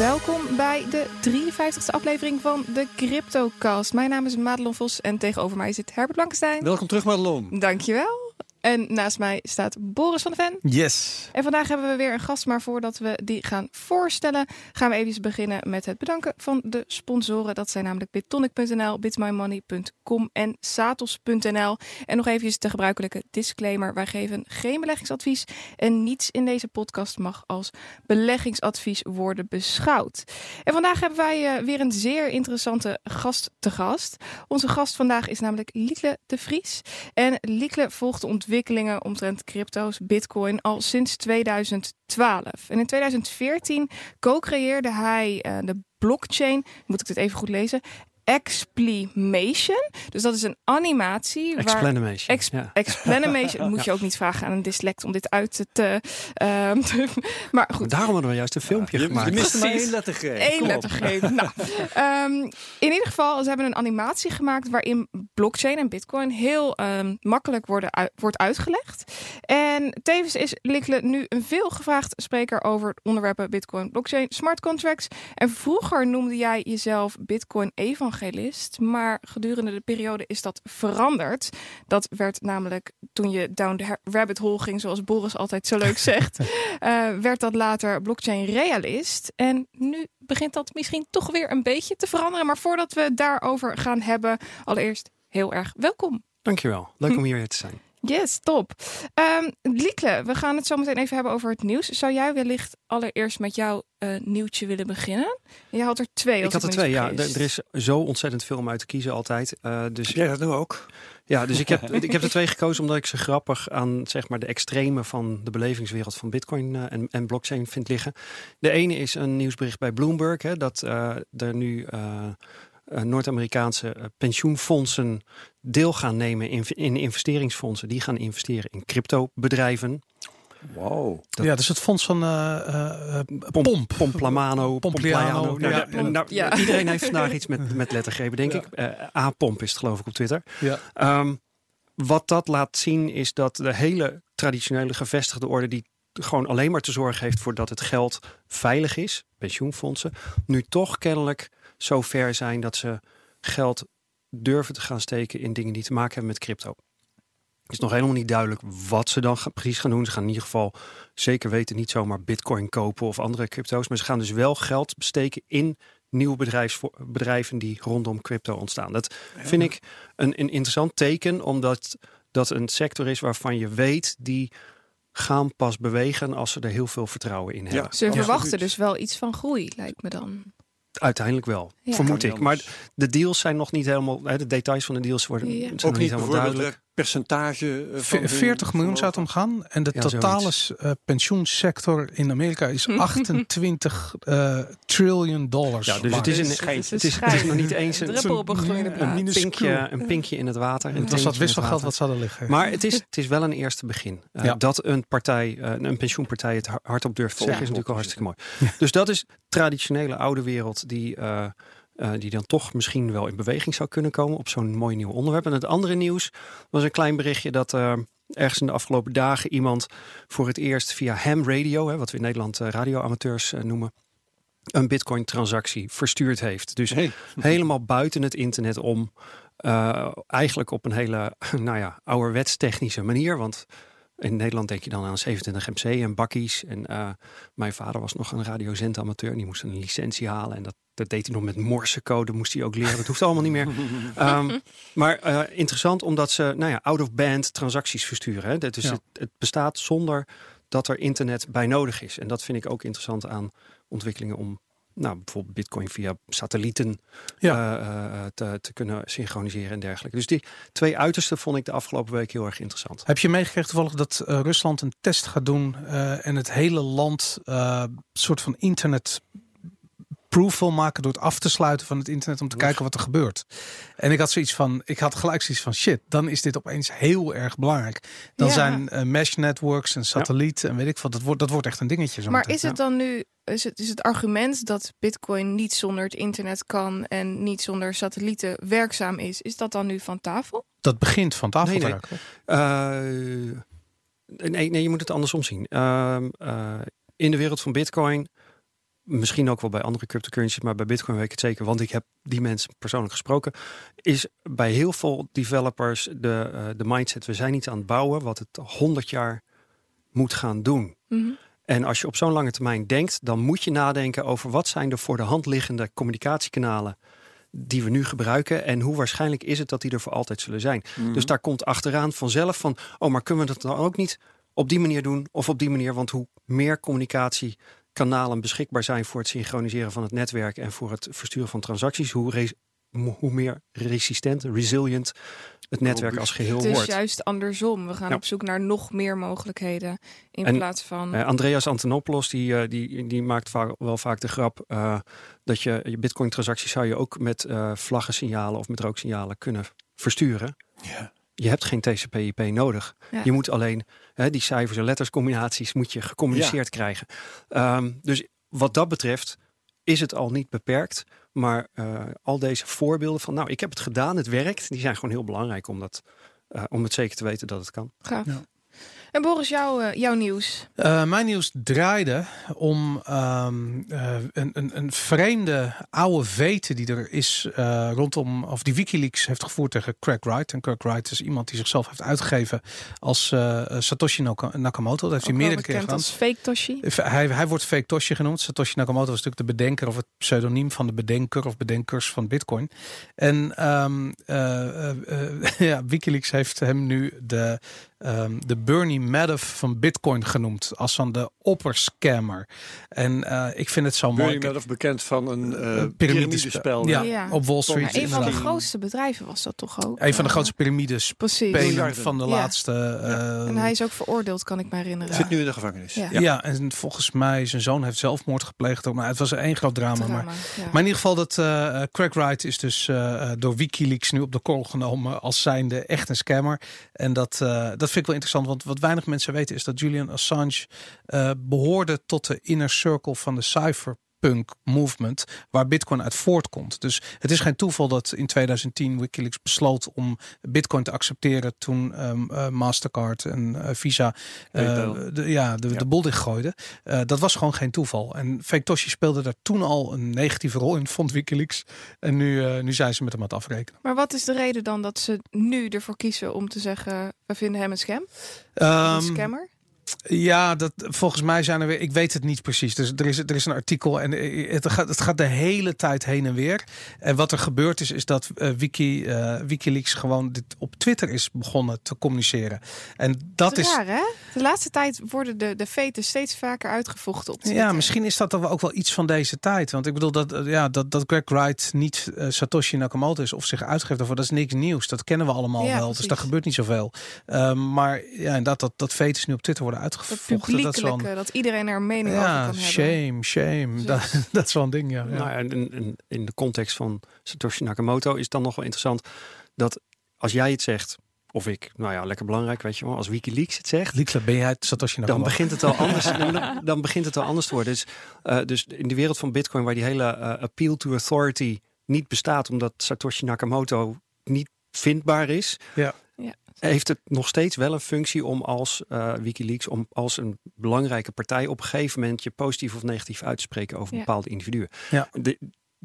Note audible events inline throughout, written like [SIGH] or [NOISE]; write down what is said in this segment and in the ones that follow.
Welkom bij de 53e aflevering van de CryptoCast. Mijn naam is Madelon Vos en tegenover mij zit Herbert Blankenstein. Welkom terug, Madelon. Dankjewel. En naast mij staat Boris van de Ven. Yes. En vandaag hebben we weer een gast, maar voordat we die gaan voorstellen, gaan we even beginnen met het bedanken van de sponsoren. Dat zijn namelijk bitonic.nl, bitmymoney.com en satos.nl. En nog even de gebruikelijke disclaimer. Wij geven geen beleggingsadvies en niets in deze podcast mag als beleggingsadvies worden beschouwd. En vandaag hebben wij uh, weer een zeer interessante gast te gast. Onze gast vandaag is namelijk Liekle de Vries. En Liekle volgt de ontwikkelingen omtrent crypto's, bitcoin al sinds 2012. En in 2014 co-creëerde hij uh, de blockchain, moet ik dit even goed lezen, Explanation. Dus dat is een animatie. Explanation. Ex ja. Explanation. [LAUGHS] moet je ook niet vragen aan een dyslect om dit uit te. Uh, [LAUGHS] maar goed. Daarom hadden we juist een filmpje je, gemaakt. Je miste maar één lettergreep. Eén lettergreep. nou, um, [LAUGHS] in ieder geval, ze hebben een animatie gemaakt waarin blockchain en bitcoin heel um, makkelijk worden wordt uitgelegd. En tevens is Likle nu een veelgevraagd spreker over onderwerpen bitcoin, blockchain, smart contracts. En vroeger noemde jij jezelf bitcoin evangelist maar gedurende de periode is dat veranderd. Dat werd namelijk toen je down the rabbit hole ging, zoals Boris altijd zo leuk zegt, werd dat later blockchain realist. En nu begint dat misschien toch weer een beetje te veranderen. Maar voordat we daarover gaan hebben, allereerst heel erg welkom. Dankjewel. Leuk om hier weer te zijn. Yes, top. Um, Liekle, we gaan het zo meteen even hebben over het nieuws. Zou jij wellicht allereerst met jouw uh, nieuwtje willen beginnen? Je had er twee. Ik had er twee, ja. Er, er, is zo ontzettend veel om uit te kiezen altijd. Uh, dus jij dat nu ook? Ja, dus ik heb, [LAUGHS] ik heb er twee gekozen omdat ik ze grappig aan zeg maar, de extreme van de belevingswereld van Bitcoin uh, en, en blockchain vind liggen. De ene is een nieuwsbericht bij Bloomberg, hè, dat er nu uh, Noord-Amerikaanse uh, pensioenfondsen deel gaan nemen in, in, investeringsfondsen. Die gaan investeren in cryptobedrijven. Wow. Dat ja, dus het fonds van uh, Pomp. Pomp. Pompliano. Pompliano. Nou, ja, ja, nou, ja. Iedereen heeft vandaag [LAUGHS] iets met, met lettergrepen, denk ik. A-pomp is het geloof ik op Twitter. Ja. Um, wat dat laat zien is dat de hele traditionele gevestigde orde... die gewoon alleen maar te zorgen heeft voor dat het geld veilig is, pensioenfondsen, nu toch kennelijk zo ver zijn dat ze geld durven te gaan steken in dingen die te maken hebben met crypto. Het is nog helemaal niet duidelijk wat ze dan precies gaan doen. Ze gaan in ieder geval zeker weten niet zomaar bitcoin kopen of andere crypto's. Maar ze gaan dus wel geld besteken in nieuwe bedrijven die rondom crypto ontstaan. Dat vind ik een, een interessant teken, omdat dat een sector is waarvan je weet die gaan pas bewegen als ze er heel veel vertrouwen in hebben. Ja, ze verwachten dus wel iets van groei, lijkt me dan. Uiteindelijk wel, ja. vermoed ik. Maar de deals zijn nog niet helemaal. De details van de deals worden ja. zijn Ook nog niet niet helemaal duidelijk. Percentage van 40 miljoen zou het om gaan. En de Ja, totale uh, pensioensector in Amerika is [LAUGHS] 28 uh, triljoen dollars. Ja, dus het is, een, Dus het is het, is, het is nog niet eens een, druppel op een gloeiende een, plaat. pinkje, een pinkje in het water. Dat in het wisselgeld wat ze hadden liggen. Maar het is, het is wel een eerste begin. Uh, Ja. Dat een partij, uh, een pensioenpartij het har- hardop durft te Ja. zeggen, is natuurlijk al hartstikke mooi. Dus dat is traditionele oude wereld die, uh, uh, die dan toch misschien wel in beweging zou kunnen komen op zo'n mooi nieuw onderwerp. En het andere nieuws was een klein berichtje dat uh, ergens in de afgelopen dagen iemand voor het eerst via ham radio, hè, wat we in Nederland uh, radioamateurs noemen, een bitcoin transactie verstuurd heeft. Dus Hey. [LAUGHS] helemaal buiten het internet om. Uh, eigenlijk op een hele, [LAUGHS] nou ja, ouderwets technische manier. Want in Nederland denk je dan aan 27 MC en bakkies. En uh, mijn vader was nog een radiozendamateur. Die moest een licentie halen. En dat, dat deed hij nog met morsecode. Moest hij ook leren. Dat hoeft allemaal niet meer. Um, [LAUGHS] maar uh, interessant omdat ze, nou ja, out-of-band transacties versturen. Hè. Dat is Ja. het, het bestaat zonder dat er internet bij nodig is. En dat vind ik ook interessant aan ontwikkelingen om nou, bijvoorbeeld bitcoin via satellieten Ja. uh, uh, te, te kunnen synchroniseren en dergelijke. Dus die twee uitersten vond ik de afgelopen week heel erg interessant. Heb je meegekregen toevallig dat uh, Rusland een test gaat doen uh, en het hele land soort van internet proof wil maken door het af te sluiten van het internet om te kijken wat er gebeurt. En ik had zoiets van, ik had gelijk zoiets van shit, dan is dit opeens heel erg belangrijk. Dan Ja. zijn uh, mesh networks en satelliet en weet ik wat, dat wordt, dat wordt echt een dingetje. Zo Maar meteen. is het dan nu, is het, is het argument dat Bitcoin niet zonder het internet kan en niet zonder satellieten werkzaam is, is dat dan nu van tafel? Dat begint van tafel Nee, nee. Uh, nee, nee, je moet het andersom zien. Uh, uh, in de wereld van Bitcoin misschien ook wel bij andere cryptocurrencies, maar bij Bitcoin weet ik het zeker, want ik heb die mensen persoonlijk gesproken, is bij heel veel developers de, uh, de mindset, we zijn iets aan het bouwen wat het 100 jaar moet gaan doen. Mhm. En als je op zo'n lange termijn denkt, dan moet je nadenken over wat zijn de voor de hand liggende communicatiekanalen die we nu gebruiken en hoe waarschijnlijk is het dat die er voor altijd zullen zijn. Mhm. Dus daar komt achteraan vanzelf van, oh, maar kunnen we dat dan ook niet op die manier doen of op die manier? Want hoe meer communicatiekanalen beschikbaar zijn voor het synchroniseren van het netwerk en voor het versturen van transacties, hoe, res- hoe meer resistent, resilient het netwerk als geheel Het is wordt. juist andersom. We gaan Ja. op zoek naar nog meer mogelijkheden in En, plaats van. Eh, Andreas Antonopoulos die, eh, die, die maakt vaak, wel vaak de grap eh, dat je je Bitcoin-transacties zou je ook met eh vlaggensignalen of met rooksignalen kunnen versturen. Ja. Je hebt geen TCP/IP nodig. Ja. Je moet alleen hè, die cijfers en letterscombinaties moet je gecommuniceerd krijgen. Ehm, dus wat dat betreft is het al niet beperkt. Maar eh, al deze voorbeelden van, nou, ik heb het gedaan, het werkt, die zijn gewoon heel belangrijk om, dat, eh, om het zeker te weten dat het kan. Gaaf. Ja. En Boris, jouw, eh, jouw nieuws. Eh, mijn nieuws draaide om ehm, eh, een, een, een vreemde oude vete die er is rondom, of die WikiLeaks heeft gevoerd tegen Craig Wright. En Craig Wright is iemand die zichzelf heeft uitgegeven als Satoshi Naka- Nakamoto. Dat heeft hij Ook meerdere keren gedaan. als fake Toshi. Hij, hij wordt fake Toshi genoemd. Satoshi Nakamoto was natuurlijk de bedenker of het pseudoniem van de bedenker of bedenkers van Bitcoin. En ehm, eh, eh, eh, [LAUGHS] ja, WikiLeaks heeft hem nu de, ehm, de Bernie Madoff van Bitcoin genoemd. Als van de opperscammer. En eh, ik vind het zo mooi. Bernie Madoff bekend van een eh Een piramidespel. Ja, Ja. op Wall Street. Maar een van de grootste bedrijven was dat toch ook? Een van de Eh, grootste piramides Precies. Van de Ja. laatste. eh, En hij is ook veroordeeld, kan ik me herinneren. Zit nu in de gevangenis. Ja. ja. en volgens mij zijn zoon heeft zelfmoord gepleegd. ook. Maar het was één groot drama. Maar Drama, ja. Maar in ieder geval, dat eh, Craig Wright is dus eh, door Wikileaks nu op de korrel genomen als zijnde echt een scammer. En dat, eh, dat vind ik wel interessant, want wat weinig mensen weten is dat Julian Assange eh, behoorde tot de inner circle van de cypherpunk movement, waar Bitcoin uit voortkomt. Dus het is geen toeval dat in 2010 Wikileaks besloot om Bitcoin te accepteren toen ehm, eh, Mastercard en eh, Visa eh, de, ja, de, Ja. de bol dichtgooiden. Eh, dat was gewoon geen toeval. En Fake Toshi speelde daar toen al een negatieve rol in, vond Wikileaks. En nu, eh, nu zijn ze met hem aan het afrekenen. Maar wat is de reden dan dat ze nu ervoor kiezen om te zeggen... we vinden hem een scam? een Ehm, scammer? Ja, dat, volgens mij zijn er weer. Ik weet het niet precies. Dus er is, er is een artikel en eh, het gaat, het gaat de hele tijd heen en weer. En wat er gebeurd is, is dat eh, Wiki, eh, Wikileaks gewoon dit op Twitter is begonnen te communiceren. En dat is. raar, hè? De laatste tijd worden de, de veten steeds vaker uitgevochten op Twitter. Ja, misschien is dat dan ook wel iets van deze tijd. Want ik bedoel dat, ja, dat, dat Greg Wright niet Satoshi Nakamoto is of zich uitgeeft daarvoor, dat is niks nieuws. Dat kennen we allemaal Ja, wel. Dus daar gebeurt niet zoveel. Ehm, maar ja, inderdaad, dat, dat vetus nu op Twitter worden Dat uitgevochten. Dat een- dat iedereen er een mening over kan hebben. shame, shame. Dat, [LAUGHS] dat is wel een ding, ja. ja. Nou, en, en- en in de context van Satoshi Nakamoto is het dan nog wel interessant dat als jij het zegt, of ik, nou ja, lekker belangrijk, weet je wel, als WikiLeaks het zegt, ben jij Satoshi dan begint het al [LAUGHS] anders. dan, dan begint het al anders te worden. Dus, eh, dus in de wereld van Bitcoin, waar die hele eh, appeal to authority niet bestaat, omdat Satoshi Nakamoto niet vindbaar is, Ja. Heeft het nog steeds wel een functie om als eh, WikiLeaks, om als een belangrijke partij op een gegeven moment je positief of negatief uit te spreken over Ja. bepaalde individuen. Ja. De,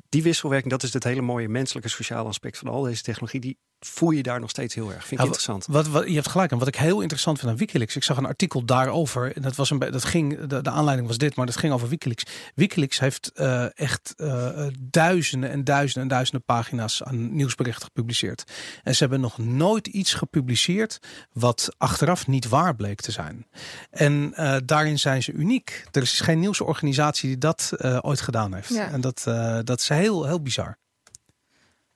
die wisselwerking, dat is het hele mooie menselijke sociale aspect van al deze technologie. Die voel je daar nog steeds heel erg. Vind ik Ja, interessant. Wat, wat, je hebt gelijk. En wat ik heel interessant vind aan Wikileaks. Ik zag een artikel daarover. En dat was een dat ging, de, de aanleiding was dit, maar dat ging over Wikileaks. Wikileaks heeft eh, echt eh, duizenden en duizenden en duizenden pagina's aan nieuwsberichten gepubliceerd. En ze hebben nog nooit iets gepubliceerd wat achteraf niet waar bleek te zijn. En eh, daarin zijn ze uniek. Er is geen nieuwsorganisatie die dat eh, ooit gedaan heeft. Ja. En dat, eh, dat is heel, heel bizar.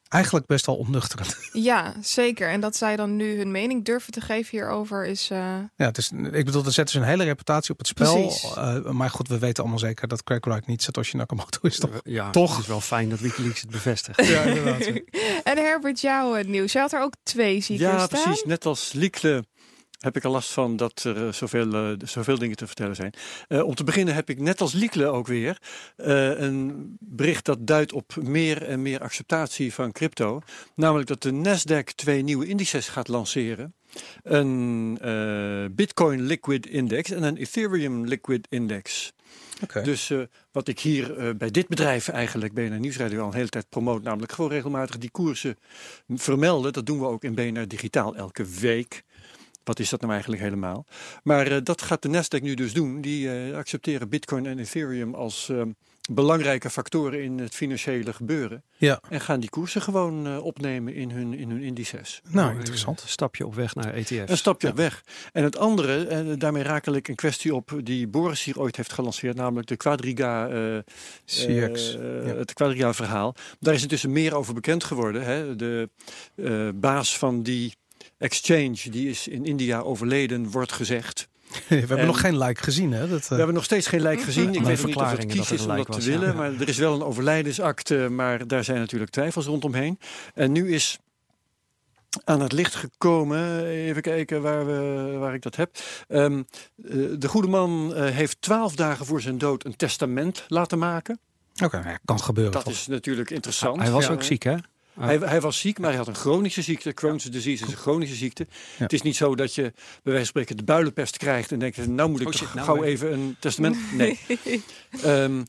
Eigenlijk best wel onnuchterend. [LAUGHS] Ja, zeker. En dat zij dan nu hun mening durven te geven hierover is... eh, Ja, het is, ik bedoel, dan zetten ze een hele reputatie op het spel. Precies. Eh, maar goed, we weten allemaal zeker dat Craig Wright niet Satoshi Nakamoto is, toch? Ja, Toch? Het is wel fijn dat WikiLeaks het bevestigt. [LAUGHS] Ja, inderdaad. [LAUGHS] en Herbert, jouw eh, nieuws. Je had er ook twee, zie ik Ja, staan. precies. Net als Liekle heb ik er last van dat er eh, zoveel, eh, zoveel dingen te vertellen zijn. Eh, om te beginnen heb ik net als Liekle ook weer een bericht dat duidt op meer en meer acceptatie van crypto. Namelijk dat de Nasdaq twee nieuwe indices gaat lanceren. Een Bitcoin Liquid Index en een Ethereum Liquid Index. Dus wat ik hier bij dit bedrijf eigenlijk, BNR Nieuwsradio, al een hele tijd promoot, namelijk gewoon regelmatig die koersen vermelden. Dat doen we ook in BNR Digitaal elke week. Wat is dat nou eigenlijk helemaal? Maar eh, dat gaat de Nasdaq nu dus doen. Die eh, accepteren Bitcoin en Ethereum als eh, belangrijke factoren in het financiële gebeuren. Ja, En gaan die koersen gewoon eh, opnemen in hun, in hun indices. nou interessant. Stapje op weg naar ETF's. Een stapje op weg. En het andere, en daarmee rakel ik een kwestie op die Boris hier ooit heeft gelanceerd, namelijk de Quadriga, eh, CX. ja. het Quadriga verhaal. Daar is intussen meer over bekend geworden. Hè? De eh, baas van die exchange, die is in India overleden, wordt gezegd. [LAUGHS] We hebben En- nog geen like gezien, hè? Dat, eh, We hebben nog steeds geen lijk gezien. Ik weet niet of het kies is om dat lijk te willen. ja. Maar er is wel een overlijdensakte. Maar daar zijn natuurlijk twijfels rondomheen. En nu is aan het licht gekomen. Even kijken waar, we, waar ik dat heb. Ehm, eh, de goede man eh, heeft twaalf dagen voor zijn dood een testament laten maken. Oké, kan gebeuren. Dat toch? is natuurlijk interessant. Hij was Ja. ook ziek, hè? Hij, hij was ziek, maar hij had een chronische ziekte. Crohn's disease is een chronische ziekte. Het is niet zo dat je bij wijze van spreken de builenpest krijgt en denkt, nou moet ik Oh shit, nou gauw even. even een testament. Nee. [LAUGHS] Ehm,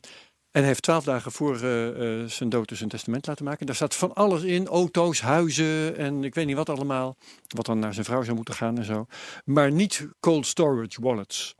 en hij heeft twaalf dagen voor eh, eh, zijn dood dus een testament laten maken. Daar staat van alles in. Auto's, huizen en ik weet niet wat allemaal. Wat dan naar zijn vrouw zou moeten gaan en zo. Maar niet cold storage wallets.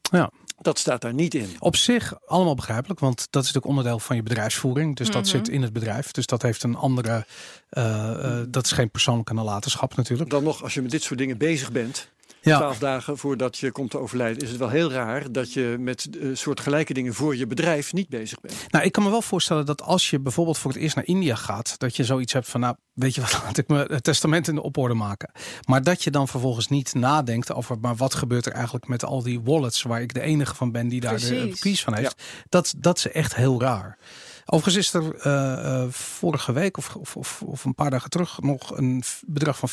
Ja. Dat staat daar niet in. Op zich allemaal begrijpelijk, want dat is natuurlijk onderdeel van je bedrijfsvoering. Dus dat Mhm. zit in het bedrijf. Dus dat heeft een andere. eh, eh, dat is geen persoonlijke nalatenschap natuurlijk. Dan nog, als je met dit soort dingen bezig bent, Ja, twaalf dagen voordat je komt te overlijden, is het wel heel raar dat je met eh, soortgelijke dingen voor je bedrijf niet bezig bent. nou, ik kan me wel voorstellen dat als je bijvoorbeeld voor het eerst naar India gaat, dat je zoiets hebt van, nou, weet je wat, [LAUGHS] laat ik me het testament in de oporde maken. Maar dat je dan vervolgens niet nadenkt over, maar wat gebeurt er eigenlijk met al die wallets waar ik de enige van ben die daar de Precies. keys van heeft. Dat, dat is echt heel raar. Overigens is er eh, eh, vorige week of, of, of, of een paar dagen terug nog een bedrag van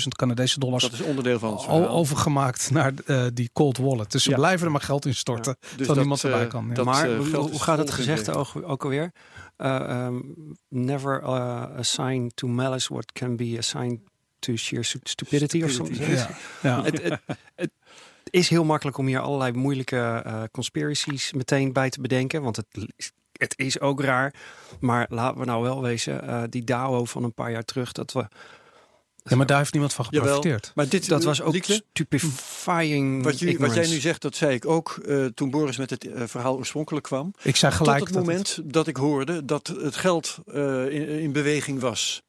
400.000 Canadese dollars Dat is onderdeel van het verhaal. overgemaakt naar eh, die cold wallet. Dus ze Ja. blijven er maar geld in storten. Dus terwijl niemand erbij kan, ja. dat, maar hoe, geld hoe is gaat het gezegd ook, ook alweer? Uh, um, never uh, assign to malice what can be assigned to sheer stu- stupidity, of something. Ja, ja. Het, het, het is heel makkelijk om hier allerlei moeilijke uh, conspiracies meteen bij te bedenken, want het, het is ook raar. Maar laten we nou wel wezen, uh, die DAO van een paar jaar terug, dat we ja, maar daar heeft niemand van Jawel. geprofiteerd. Maar dit dat was ook Lieke, stupefying wat, je, wat jij nu zegt, dat zei ik ook eh, toen Boris met het eh, verhaal oorspronkelijk kwam. Ik zei gelijk Tot het dat moment dat ik hoorde dat het geld eh, in, in beweging was.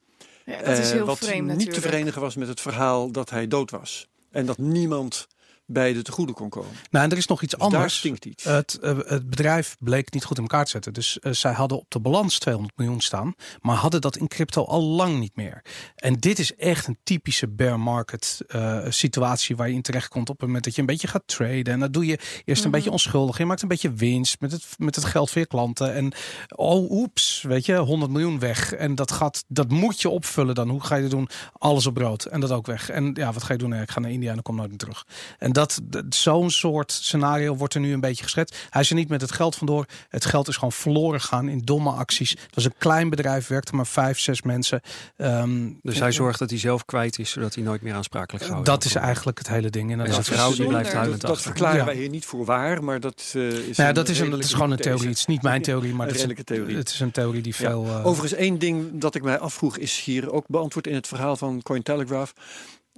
Ja, dat is Eh, heel wat vreemd niet natuurlijk. te verenigen was met het verhaal dat hij dood was. En dat niemand beide te goede kon komen. Nou, en er is nog iets Dus daar anders. stinkt iets. Het, eh, het bedrijf bleek niet goed in elkaar te zetten. Dus eh, zij hadden op de balans 200 miljoen staan, maar hadden dat in crypto al lang niet meer. En dit is echt een typische bear market eh, situatie waar je in terecht komt op het moment dat je een beetje gaat traden. En dat doe je eerst een Mhm. beetje onschuldig. Je maakt een beetje winst met het, met het geld voor je klanten. En oh, oeps, weet je, 100 miljoen weg. En dat, gaat, dat moet je opvullen dan. Hoe ga je dat doen? Alles op brood. En dat ook weg. En ja, wat ga je doen? Ik ga naar India en dan kom nooit meer terug. En dat, dat- zo'n soort scenario wordt er nu een beetje geschetst. Hij is er niet met het geld vandoor. Het geld is gewoon verloren gegaan in domme acties. Het was een klein bedrijf, werkte maar vijf, zes mensen. Ehm, Dus hij zorgt dat hij zelf kwijt is, zodat hij nooit meer aansprakelijk gehouden dat is eigenlijk het hele ding. En zijn vrouw die blijft dat, huilend dat achter. verklaren Ja. wij hier niet voor waar, maar dat eh, is, Nou ja, een dat is, een, dat is gewoon een redelijke theorie. Het is niet mijn theorie, maar Een het is, theorie. het is een theorie die Ja. veel... eh, Overigens, één ding dat ik mij afvroeg is hier ook beantwoord in het verhaal van Cointelegraph.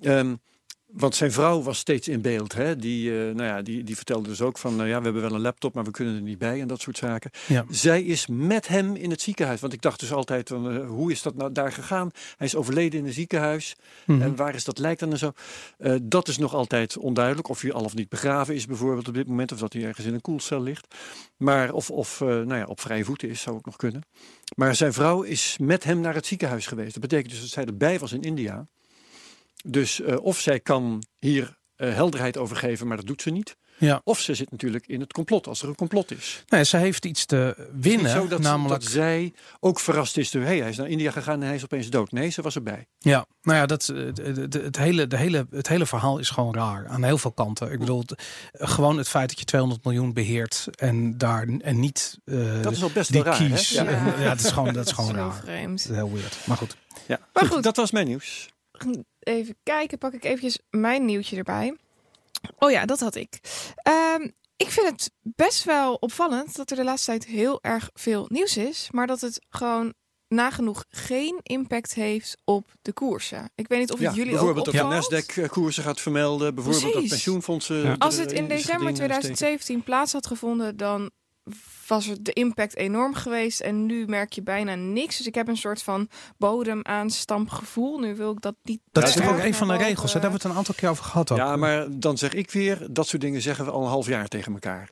Ehm want zijn vrouw was steeds in beeld. Hè? Die, eh, nou ja, die, die vertelde dus ook van, nou ja, we hebben wel een laptop, maar we kunnen er niet bij en dat soort zaken. Ja. Zij is met hem in het ziekenhuis. Want ik dacht dus altijd, van, eh, hoe is dat nou daar gegaan? Hij is overleden in een ziekenhuis. mhm. En waar is dat lijkt dan en zo? Eh, dat is nog altijd onduidelijk. Of hij al of niet begraven is bijvoorbeeld op dit moment. Of dat hij ergens in een koelcel ligt. Maar of, of eh, nou ja, op vrije voeten is, zou ook nog kunnen. Maar zijn vrouw is met hem naar het ziekenhuis geweest. Dat betekent dus dat zij erbij was in India. Dus eh, of zij kan hier eh, helderheid over geven, maar dat doet ze niet. Ja. Of ze zit natuurlijk in het complot, als er een complot is. Nee, ze heeft iets te Het is niet winnen, zo dat, namelijk... dat zij ook verrast is door, hey, hij is naar India gegaan en hij is opeens dood. Nee, ze was erbij. Ja, nou ja, dat, eh, het, hele, de hele, het hele verhaal is gewoon raar aan heel veel kanten. Ik bedoel, gewoon het feit dat je 200 miljoen beheert en daar en niet eh, Dat is al best die wel raar. hè? kies. Ja. dat is gewoon, dat is [LAUGHS] gewoon Zo raar. vreemd. Dat is heel weird. Maar goed. Ja. Maar goed, goed. dat was mijn nieuws. Even kijken, pak ik eventjes mijn nieuwtje erbij. Oh ja, dat had ik. Ehm, Ik vind het best wel opvallend dat er de laatste tijd heel erg veel nieuws is, maar dat het gewoon nagenoeg geen impact heeft op de koersen. Ik weet niet of het Ja, jullie ook bijvoorbeeld op de opvalt. Nasdaq-koersen gaat vermelden. Bijvoorbeeld dat pensioenfondsen. Ja. Als het eh, in december dingen steken. 2017 plaats had gevonden, dan was er de impact enorm geweest. En nu merk je bijna niks. Dus ik heb een soort van bodemaanstampgevoel. Nu wil ik dat niet. Dat is toch ook een van de regels. Daar hebben we het een aantal keer over gehad. Ook. Ja, maar dan zeg ik weer, dat soort dingen zeggen we al een half jaar tegen elkaar.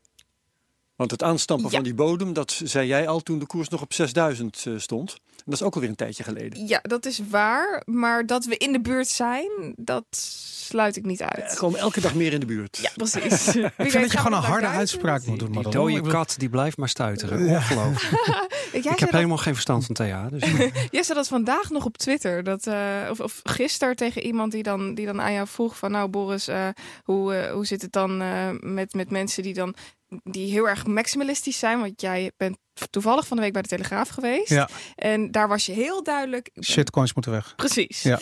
Want het aanstampen Ja. van die bodem, dat zei jij al toen de koers nog op 6000 eh, stond. En dat is ook alweer een tijdje geleden. Ja, dat is waar. Maar dat we in de buurt zijn, dat sluit ik niet uit. Gewoon elke dag meer in de buurt. Ja, precies. [LAUGHS] Wie Ik weet vind dat je gewoon een harde duizend. uitspraak moet doen. Die dode kat die blijft maar stuiteren. Ja. [LAUGHS] Ik heb dat, helemaal geen verstand van thea. Dus [LAUGHS] jij zei dat vandaag nog op Twitter. Dat, eh, of, of gisteren tegen iemand die dan, die dan aan jou vroeg van... Nou Boris, eh, hoe, hoe zit het dan eh, met, met mensen die dan... Die heel erg maximalistisch zijn. Want jij bent toevallig van de week bij de Telegraaf geweest. Ja. En daar was je heel duidelijk... Shitcoins moeten weg. Precies. Ja.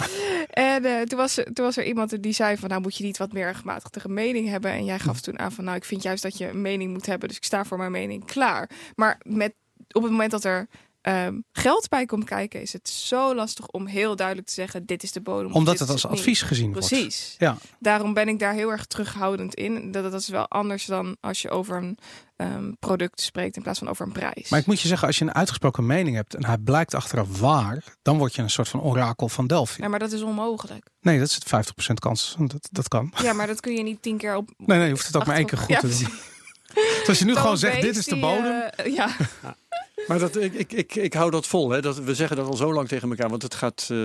En eh, toen, was, er- toen was er iemand die zei van... nou moet je niet wat meer gematigde mening hebben. En jij Hm. gaf toen aan van... nou ik vind juist dat je een mening moet hebben. Dus ik sta voor mijn mening klaar. Maar met, op het moment dat er ehm, geld bij komt kijken... is het zo lastig om heel duidelijk te zeggen... dit is de bodem. Omdat het als advies gezien wordt. Precies. Ja. Daarom ben ik daar heel erg terughoudend in. Dat, dat is wel anders dan als je over een ehm, product spreekt... in plaats van over een prijs. Maar ik moet je zeggen, als je een uitgesproken mening hebt en hij blijkt achteraf waar, dan word je een soort van orakel van Delphi. Ja, maar dat is onmogelijk. Nee, dat is het 50% kans. Dat, dat kan. Ja, maar dat kun je niet tien keer op... Nee, nee, je hoeft het ook maar één keer goed Ja, te doen. Dus als je nu gewoon zegt, dit is de die, bodem. eh, ja, [LAUGHS] Maar dat, ik, ik, ik, ik hou dat vol. Hè. Dat, we zeggen dat al zo lang tegen elkaar. Want het gaat, eh,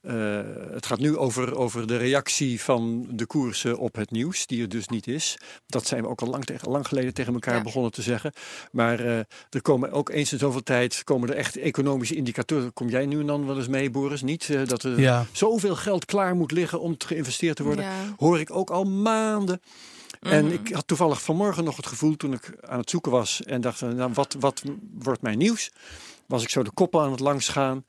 eh, het gaat nu over, over de reactie van de koersen op het nieuws. Die er dus niet is. Dat zijn we ook al lang, tegen, lang geleden tegen elkaar Ja. begonnen te zeggen. Maar eh, er komen ook eens in zoveel tijd komen er echt economische indicatoren. Kom jij nu en dan wel eens mee, Boris? Niet? Dat er Ja, zoveel geld klaar moet liggen om te geïnvesteerd te worden. ja. Hoor ik ook al maanden. En Mhm. ik had toevallig vanmorgen nog het gevoel toen ik aan het zoeken was en dacht, nou, wat, wat wordt mijn nieuws? Was ik zo de koppen aan het langs gaan.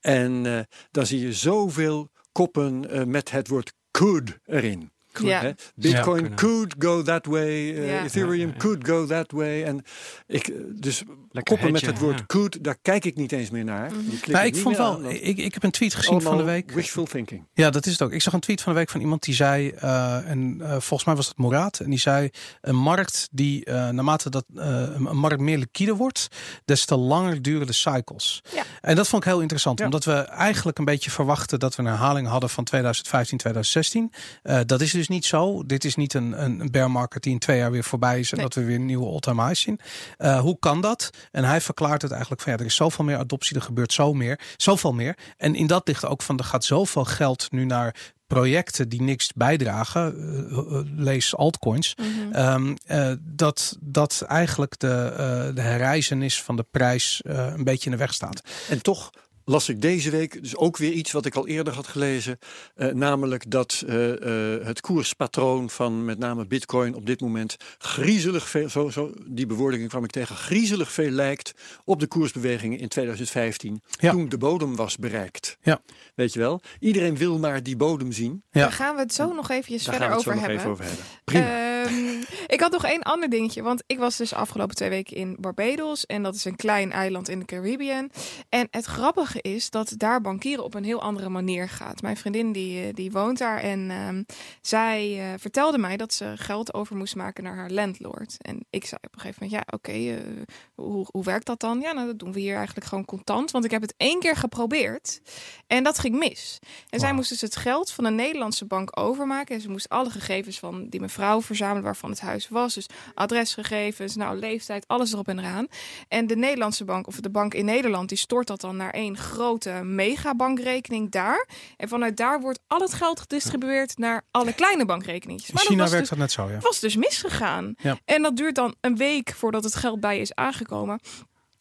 En eh, dan zie je zoveel koppen eh, met het woord could erin. Ja. Hè? Bitcoin kunnen. could go that way, eh, Ja. Ethereum Ja, ja, ja. could go that way. En ik, eh, dus lekker koppen met het woord ja. could, daar kijk ik niet eens meer naar. Mhm. Nou, ik vond wel, aan, ik, ik heb een tweet gezien van de week. Wishful thinking. Ja, dat is het ook. Ik zag een tweet van de week van iemand die zei, eh, en volgens mij was dat Moraat, en die zei: een markt die eh, naarmate dat eh, een een markt meer liquide wordt, des te langer duren de cycles. Ja. En dat vond ik heel interessant, Ja. omdat we eigenlijk een beetje verwachten dat we een herhaling hadden van 2015, 2016. Eh, dat is dus niet zo. Dit is niet een, een, bear market die in twee jaar weer voorbij is en Nee. dat we weer een nieuwe all-time highs zien. Eh, hoe kan dat? En hij verklaart het eigenlijk van ja, er is zoveel meer adoptie, er gebeurt zo meer, zoveel meer. En in dat ligt ook van er gaat zoveel geld nu naar projecten die niks bijdragen, eh, eh, lees altcoins, Mhm. ehm, eh, dat, dat eigenlijk de, eh de herreizenis van de prijs eh, een beetje in de weg staat. En toch las ik deze week dus ook weer iets wat ik al eerder had gelezen. eh, namelijk dat eh, eh, het koerspatroon van met name bitcoin op dit moment griezelig veel, zo, zo, die bewoordingen kwam ik tegen, griezelig veel lijkt op de koersbewegingen in 2015. Ja. Toen de bodem was bereikt. Ja. Weet je wel? Iedereen wil maar die bodem zien. Ja. Daar gaan we het zo nog eventjes Daar gaan verder we het zo over nog hebben. even over hebben. Prima. Ehm, ik had nog één ander dingetje. Want ik was dus afgelopen twee weken in Barbados. En dat is een klein eiland in de Caribbean. En het grappige is dat daar bankieren op een heel andere manier gaat. Mijn vriendin die, eh, die woont daar. En ehm, zij eh, vertelde mij dat ze geld over moest maken naar haar landlord. En ik zei op een gegeven moment, ja oké, eh, hoe, hoe werkt dat dan? Ja, nou dat doen we hier eigenlijk gewoon contant. Want ik heb het één keer geprobeerd. En dat ging mis. En zij moest dus het geld van een Nederlandse bank overmaken. En ze moest alle gegevens van die mevrouw verzamelen waarvan het huis was. Dus adresgegevens, nou, leeftijd, alles erop en eraan. En de Nederlandse bank, of de bank in Nederland, die stort dat dan naar één grote megabankrekening daar. En vanuit daar wordt al het geld gedistribueerd naar alle kleine bankrekeningetjes. In China dat werkt dus, dat net zo, ja. het was dus misgegaan. Ja. En dat duurt dan een week voordat het geld bij je is aangekomen.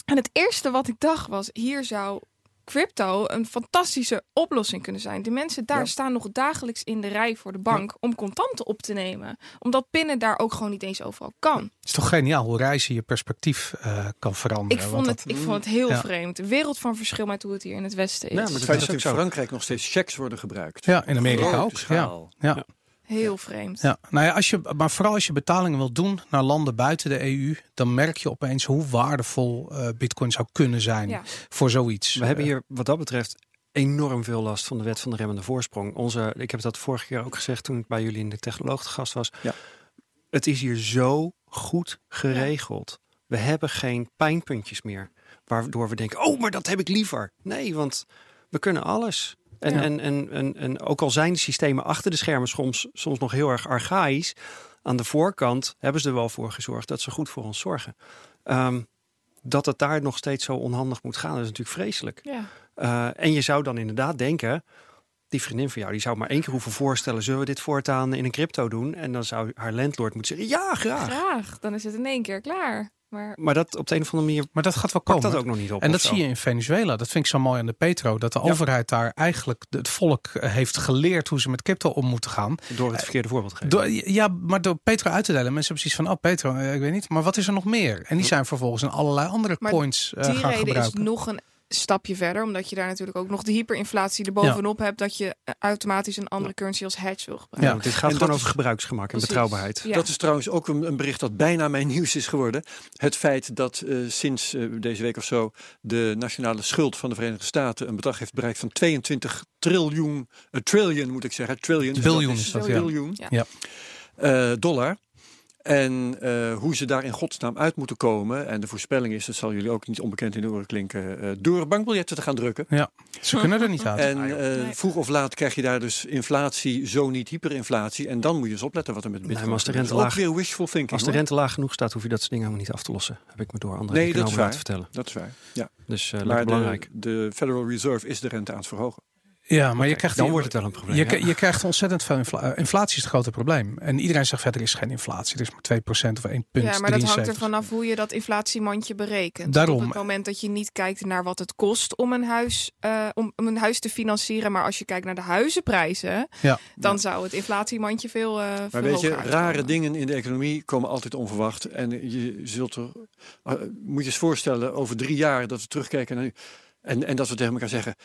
En het eerste wat ik dacht was, hier zou crypto een fantastische oplossing kunnen zijn. De mensen daar Ja. staan nog dagelijks in de rij voor de bank om contanten op te nemen. Omdat pinnen daar ook gewoon niet eens overal kan. Het is toch geniaal hoe reizen je perspectief eh, kan veranderen. Ik vond, het, ik vond het heel Ja. vreemd. Een wereld van verschil met hoe het hier in het Westen is. Ja, maar Het dat feit dat in. Frankrijk nog steeds checks worden gebruikt. Ja, in Amerika ook. Ja. Heel vreemd. Ja, nou ja, als je, maar vooral als je betalingen wilt doen naar landen buiten de EU, dan merk je opeens hoe waardevol eh, Bitcoin zou kunnen zijn Ja. voor zoiets. We hebben hier wat dat betreft enorm veel last van de wet van de remmende voorsprong. Onze, ik heb dat vorige keer ook gezegd toen ik bij jullie in de technoloog te gast was. Ja. Het is hier zo goed geregeld. We hebben geen pijnpuntjes meer. Waardoor we denken, oh, maar dat heb ik liever. Nee, want we kunnen alles. En, Ja. en, en, en, en ook al zijn de systemen achter de schermen soms, soms nog heel erg archaïs. Aan de voorkant hebben ze er wel voor gezorgd dat ze goed voor ons zorgen. Ehm, dat het daar nog steeds zo onhandig moet gaan, is natuurlijk vreselijk. Ja. Uh, en je zou dan inderdaad denken, die vriendin van jou, die zou maar één keer hoeven voorstellen, zullen we dit voortaan in een crypto doen? En dan zou haar landlord moeten zeggen, ja, graag. Graag. Dan is het in één keer klaar. Maar Maar dat op de een of andere manier Maar dat gaat wel komen. dat ook nog niet op. En dat zo. zie je in Venezuela. Dat vind ik zo mooi aan de Petro. Dat de Ja. overheid daar eigenlijk het volk eh, heeft geleerd hoe ze met crypto om moeten gaan. Door het verkeerde voorbeeld te geven. Door, ja, maar door Petro uit te delen. Mensen hebben precies van, oh Petro, eh, ik weet niet. Maar wat is er nog meer? En die zijn vervolgens in allerlei andere Maar coins eh, die gaan reden gebruiken. is nog een stapje verder. Omdat je daar natuurlijk ook nog de hyperinflatie erbovenop hebt. Dat je eh, automatisch een andere currency als hedge wil Ja, gebruiken. want dit gaat En gewoon over is- gebruiksgemak en Precies. betrouwbaarheid. Ja. Dat is trouwens ook een, een bericht dat bijna mijn [LAUGHS] nieuws is geworden. Het feit dat eh, sinds eh, deze week of zo de nationale schuld van de Verenigde Staten een bedrag heeft bereikt van 22 triljoen, uh, trillion moet ik zeggen, trillion. Biljoen dat is dat, ja. biljoen Ja. Ja. eh, dollar. En eh, hoe ze daar in godsnaam uit moeten komen. En de voorspelling is, dat zal jullie ook niet onbekend in de oren klinken, eh, door bankbiljetten te gaan drukken. Ze kunnen er niet uit. En Ah, eh, vroeg of laat krijg je daar dus inflatie, zo niet hyperinflatie. En dan moet je eens opletten wat er met bitcoin als de gebeurt. rente Ook laag- weer wishful thinking. Als de hoor. rente laag genoeg staat, hoef je dat soort dingen helemaal niet af te lossen. Heb ik me door andere Nee, dat is economen waar. laten vertellen. Dat is waar. Ja. Dus uh, maar de, belangrijk. de Federal Reserve is de rente aan het verhogen. Ja, maar je krijgt dan wordt het wel een probleem. Je, ja. je krijgt ontzettend veel inflatie. inflatie is het grote probleem. En iedereen zegt verder is geen inflatie. Er is maar 2% of 1 punt. Ja, maar dat hangt er 73. vanaf hoe je dat inflatiemandje berekent. Daarom. Op het moment dat je niet kijkt naar wat het kost om een huis, eh, om, om een huis te financieren, maar als je kijkt naar de huizenprijzen, Ja. dan zou het inflatiemandje veel, eh veel Maar weet je, rare dingen in de economie komen altijd onverwacht. En je zult er, eh, moet je eens voorstellen, over drie jaar dat we terugkijken naar nu. En, en dat we tegen elkaar zeggen,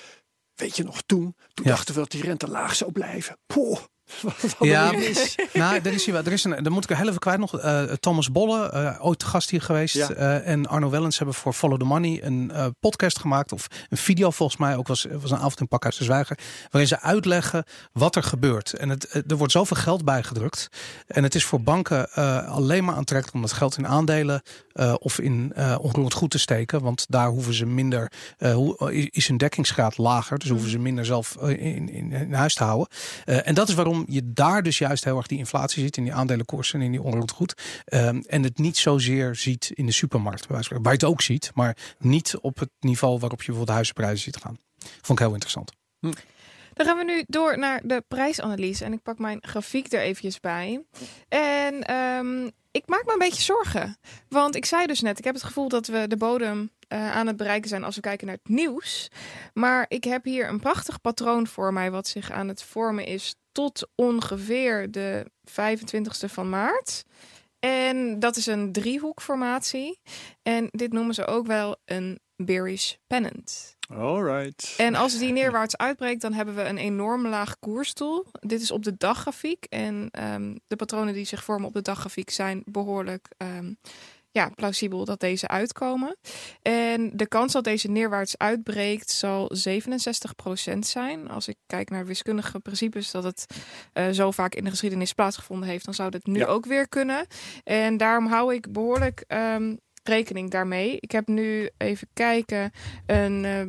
weet je nog toen? Toen Ja. dachten we dat die rente laag zou blijven. Poh, [LAUGHS] wat Ja. is. [LAUGHS] Nou, er is, hier wel- er is een, dan moet ik er heel even kwijt nog. eh, Thomas Bolle, eh, ooit gast hier geweest. Ja. eh, en Arno Wellens hebben voor Follow the Money een podcast gemaakt. Of een video volgens mij. Ook was, was een avond in Pakhuis de Zwijger. Waarin ze uitleggen wat er gebeurt. En het, er wordt zoveel geld bijgedrukt. En het is voor banken alleen maar aantrekkelijk om dat geld in aandelen of in onroerend goed te steken. Want daar hoeven ze minder, hoe, is hun dekkingsgraad lager. Dus hoeven ze minder zelf in, in, in huis te houden. En dat is waarom je daar dus juist heel erg die inflatie ziet in die aandelenkoersen en in die onroerend goed. Ehm, en het niet zozeer ziet in de supermarkt, waar je het ook ziet, maar niet op het niveau waarop je bijvoorbeeld de huizenprijzen ziet gaan. Vond ik heel interessant. Dan gaan we nu door naar de prijsanalyse. En ik pak mijn grafiek er eventjes bij. En ehm, ik maak me een beetje zorgen. Want ik zei dus net, ik heb het gevoel dat we de bodem eh, aan het bereiken zijn als we kijken naar het nieuws. Maar ik heb hier een prachtig patroon voor mij wat zich aan het vormen is tot ongeveer de 25ste van maart. En dat is een driehoekformatie. En dit noemen ze ook wel een bearish pennant. Alright. En als die neerwaarts uitbreekt, dan hebben we een enorm laag koersdoel. Dit is op de daggrafiek. En ehm, de patronen die zich vormen op de daggrafiek zijn behoorlijk ehm, ja, plausibel dat deze uitkomen. En de kans dat deze neerwaarts uitbreekt zal 67% zijn. Als ik kijk naar wiskundige principes dat het eh, zo vaak in de geschiedenis plaatsgevonden heeft, dan zou dit nu Ja. ook weer kunnen. En daarom hou ik behoorlijk ehm, rekening daarmee. Ik heb nu even kijken een eh,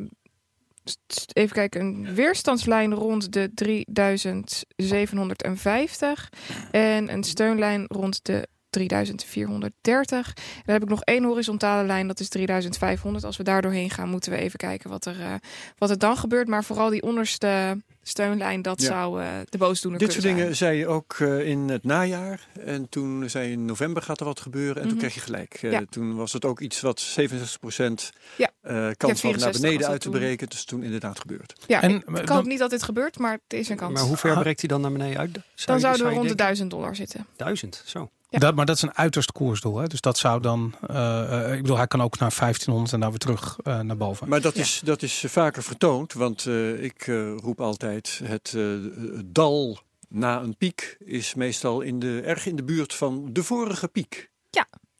st- even kijken, een weerstandslijn rond de 3750 en een steunlijn rond de 3430. En dan heb ik nog één horizontale lijn, dat is 3500. Als we daar doorheen gaan, moeten we even kijken wat er, eh, wat er dan gebeurt. Maar vooral die onderste steunlijn, dat Ja. zou eh, de boosdoener Dit soort dingen zei je ook eh, in het najaar. En toen zei je in november gaat er wat gebeuren. En toen Mhm. kreeg je gelijk. Eh, Ja. Toen was het ook iets wat 67% Ja. eh, kans had 64 naar beneden uit te breken. Dus toen inderdaad gebeurd. Ja, En, ik, maar ik dan- hoop niet dat dit gebeurt, maar het is een kans. Maar hoe ver breekt hij dan naar beneden uit? Zou dan je- zouden zou we rond de denken? 1000 dollar zitten. Duizend, zo. Ja. Dat, maar dat is een uiterst koersdoel. Hè? Dus dat zou dan, eh, eh, ik bedoel, hij kan ook naar 1500 en daar weer terug eh, naar boven. Maar dat, Ja. is, dat is vaker vertoond. Want eh, ik eh, roep altijd het eh, dal na een piek is meestal in de, erg in de buurt van de vorige piek.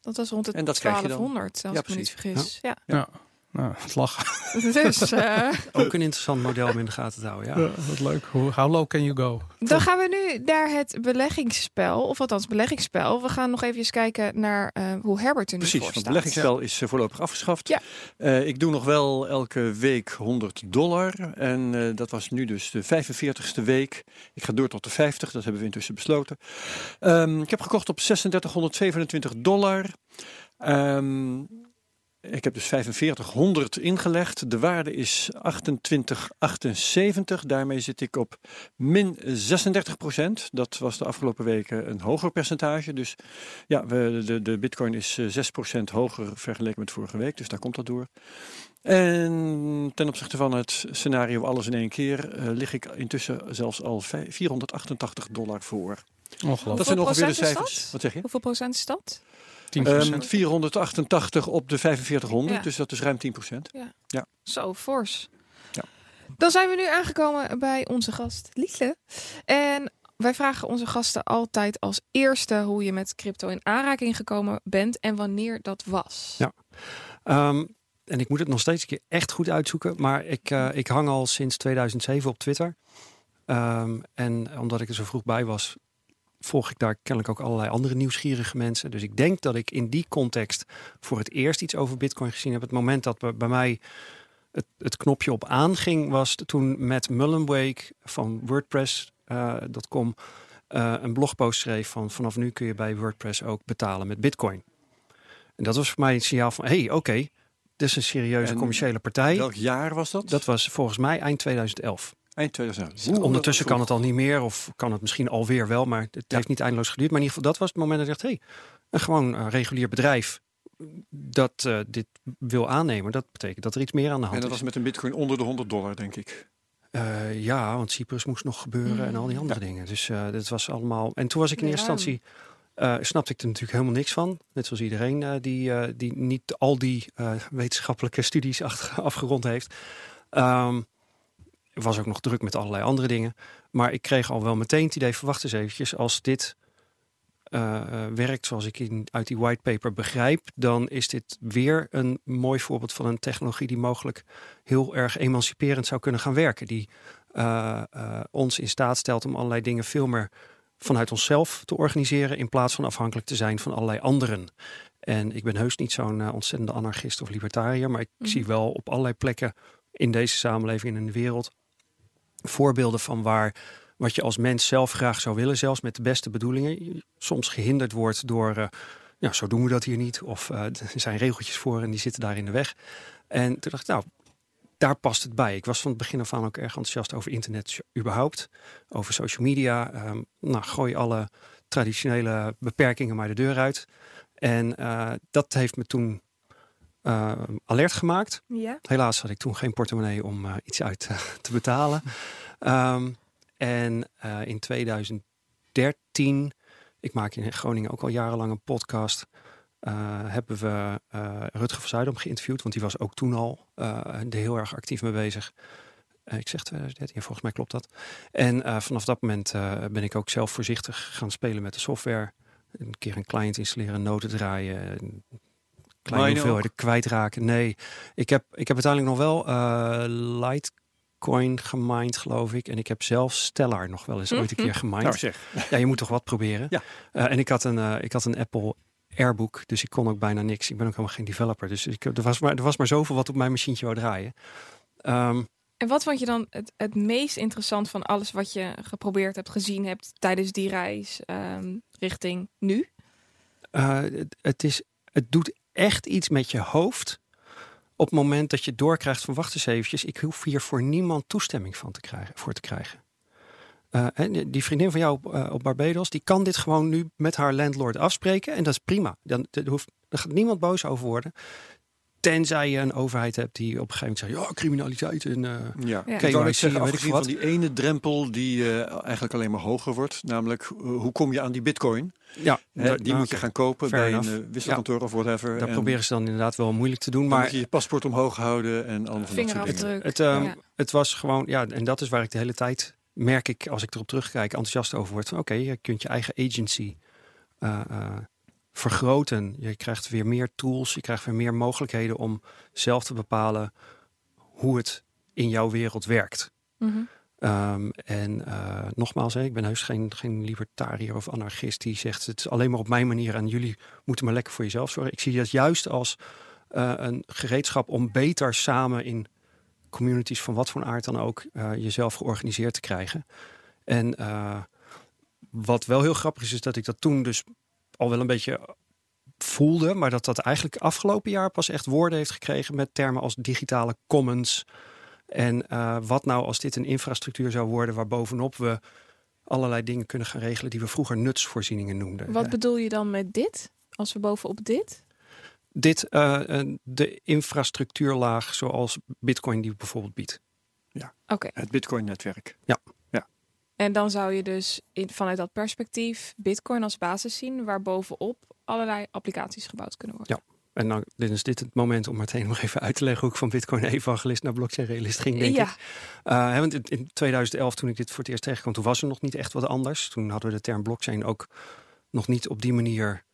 Dat was rond de En dat krijg je dan. 1200, als Ja, ik me niet precies. vergis. Ja. Nou, het lachen. Dus eh, Ook een interessant model om in de gaten te houden. Ja. Ja, wat leuk. Hoe, how low can you go? dan gaan we nu naar het beleggingsspel. Of althans, beleggingsspel. We gaan nog even kijken naar eh, hoe Herbert er nu Precies, voor want het beleggingsspel is eh, voorlopig afgeschaft. Ja. Eh, ik doe nog wel elke week 100 dollar. En eh, dat was nu dus de 45ste week. Ik ga door tot de 50, dat hebben we intussen besloten. Ehm, ik heb gekocht op 3627 dollar. Ehm, ik heb dus 4500 ingelegd. De waarde is 2878. Daarmee zit ik op min 36% Dat was de afgelopen weken een hoger percentage. Dus ja, we, de, de bitcoin is eh, 6% hoger vergeleken met vorige week. Dus daar komt dat door. En ten opzichte van het scenario alles in één keer eh, lig ik intussen zelfs al vij- 488 dollar voor. Ongelooflijk. Dat zijn ongeveer de cijfers. Wat zeg je? Hoeveel procent is dat? 10%. Ehm 488 op de 4500, Ja. dus dat is ruim 10%. Zo, fors. Ja. Dan zijn we nu aangekomen bij onze gast Liesle. En wij vragen onze gasten altijd als eerste hoe je met crypto in aanraking gekomen bent en wanneer dat was. Ja. Ehm, en ik moet het nog steeds een keer echt goed uitzoeken. Maar ik, eh, ik hang al sinds 2007 op Twitter. Ehm, en omdat ik er zo vroeg bij was, volg ik daar kennelijk ook allerlei andere nieuwsgierige mensen. Dus ik denk dat ik in die context voor het eerst iets over Bitcoin gezien heb. Het moment dat bij- bij mij het, het knopje op aanging, was toen Matt Mullenweg van WordPress.com eh, een blogpost schreef van vanaf nu kun je bij WordPress ook betalen met Bitcoin. En dat was voor mij een signaal van, hé, hey, oké, dit is een serieuze En commerciële partij. Welk jaar was dat? Dat was volgens mij eind 2011. Eind 2000. Ondertussen kan het al niet meer, of kan het misschien alweer wel, maar het heeft niet eindeloos geduurd. Maar in ieder geval, dat was het moment dat ik dacht, hé, hey, een gewoon eh, regulier bedrijf dat eh, dit wil aannemen, dat betekent dat er iets meer aan de hand En dat is. was met een bitcoin onder de 100 dollar, denk ik. Eh, ja, want Cyprus moest nog gebeuren en al die andere dingen. Dus eh dat was allemaal. En toen was ik in eerste instantie. eh, snapte ik er natuurlijk helemaal niks van. Net zoals iedereen die, eh, die niet al die eh, wetenschappelijke [LAUGHS] studies achter, afgerond heeft. Ehm, was ook nog druk met allerlei andere dingen. Maar ik kreeg al wel meteen het idee van wacht eens eventjes. Als dit eh, werkt zoals ik in, uit die whitepaper begrijp, dan is dit weer een mooi voorbeeld van een technologie die mogelijk heel erg emanciperend zou kunnen gaan werken. Die eh, eh, ons in staat stelt om allerlei dingen veel meer vanuit onszelf te organiseren in plaats van afhankelijk te zijn van allerlei anderen. En ik ben heus niet zo'n ontzettende anarchist of libertariër, maar ik Mhm. zie wel op allerlei plekken in deze samenleving en in de wereld voorbeelden van waar wat je als mens zelf graag zou willen, zelfs met de beste bedoelingen, soms gehinderd wordt door, ja, zo doen we dat hier niet, of eh, [LAUGHS] er zijn regeltjes voor en die zitten daar in de weg. En toen dacht ik, nou, daar past het bij. Ik was van het begin af aan ook erg enthousiast over internet überhaupt, over social media. Ehm, nou, gooi alle traditionele beperkingen maar de deur uit. En eh, dat heeft me toen eh, alert gemaakt. Ja. Helaas had ik toen geen portemonnee om eh, iets uit eh, [LAUGHS] te betalen. Ehm, en in 2013, ik maak in Groningen ook al jarenlang een podcast, hebben we Rutger van Zuidam geïnterviewd, want die was ook toen al er heel erg actief mee bezig. Ik zeg 2013, volgens mij klopt dat. En vanaf dat moment ben ik ook zelf voorzichtig gaan spelen met de software. Een keer een client installeren, noten draaien, kleine hoeveelheden kwijtraken. Nee, ik heb, ik heb uiteindelijk nog wel eh, Litecoin gemined, geloof ik. En ik heb zelf Stellar nog wel eens ooit een keer gemined. Nou zeg. Ja, je moet toch wat proberen. Ja. Eh, en ik had, een, eh, ik had een Apple Airbook, dus ik kon ook bijna niks. Ik ben ook helemaal geen developer. Dus ik, er, was maar, er was maar zoveel wat op mijn machientje wou draaien. Ehm, En wat vond je dan het, het meest interessant van alles wat je geprobeerd hebt, gezien hebt tijdens die reis ehm, richting nu? Eh, het, het, is, het doet echt iets met je hoofd. Op het moment dat je doorkrijgt van wacht eens eventjes. Ik hoef hier voor niemand toestemming van te krijgen, voor te krijgen. Eh, en die- vriendin van jou op, eh, op Barbados, die kan dit gewoon nu met haar landlord afspreken. En dat is prima. Dan, hoeft, er gaat niemand boos over worden. Tenzij je een overheid hebt die op een gegeven moment zegt, ja, criminaliteit en eh, Ja. Ja. Ik wou zeggen, weet ik afgezien van die ene drempel die eh, eigenlijk alleen maar hoger wordt. Namelijk, eh, hoe kom je aan die bitcoin? ja, Hè, die nou, moet je gaan kopen fair bij enough. een uh, wisselkantoor of whatever. Daar En proberen ze dan inderdaad wel moeilijk te doen. dan Maar moet je je paspoort omhoog houden en allemaal van dat soort dingen. Vingerafdruk. Het, ehm, Ja. het was gewoon, ja, en dat is waar ik de hele tijd merk ik, als ik erop terugkijk, enthousiast over word. Oké, je kunt je eigen agency uh, uh, vergroten. Je krijgt weer meer tools, je krijgt weer meer mogelijkheden om zelf te bepalen hoe het in jouw wereld werkt. Mhm. Um, en uh, nogmaals, ik ben heus geen, geen libertariër of anarchist die zegt het is alleen maar op mijn manier en jullie moeten maar lekker voor jezelf zorgen. Ik zie dat juist als uh, een gereedschap om beter samen in communities van wat voor aard dan ook uh, jezelf georganiseerd te krijgen. En wat wel heel grappig is, is dat ik dat toen dus al wel een beetje voelde, maar dat dat eigenlijk afgelopen jaar pas echt woorden heeft gekregen met termen als digitale commons. En uh, wat nou als dit een infrastructuur zou worden waarbovenop we allerlei dingen kunnen gaan regelen die we vroeger nutsvoorzieningen noemden. Wat bedoel je dan met dit? Als we bovenop dit? Dit, uh, de infrastructuurlaag zoals Bitcoin die bijvoorbeeld biedt. Ja, okay. het Bitcoin-netwerk. Ja. En dan zou je dus in, vanuit dat perspectief Bitcoin als basis zien, waar bovenop allerlei applicaties gebouwd kunnen worden. Ja. En dan is dit het moment om meteen nog even uit te leggen hoe ik van Bitcoin-evangelist naar blockchain-realist ging, denk ja. ik. Uh, want in 2011, toen ik dit voor het eerst tegenkwam, toen was er nog niet echt wat anders. Toen hadden we de term blockchain ook nog niet op die manier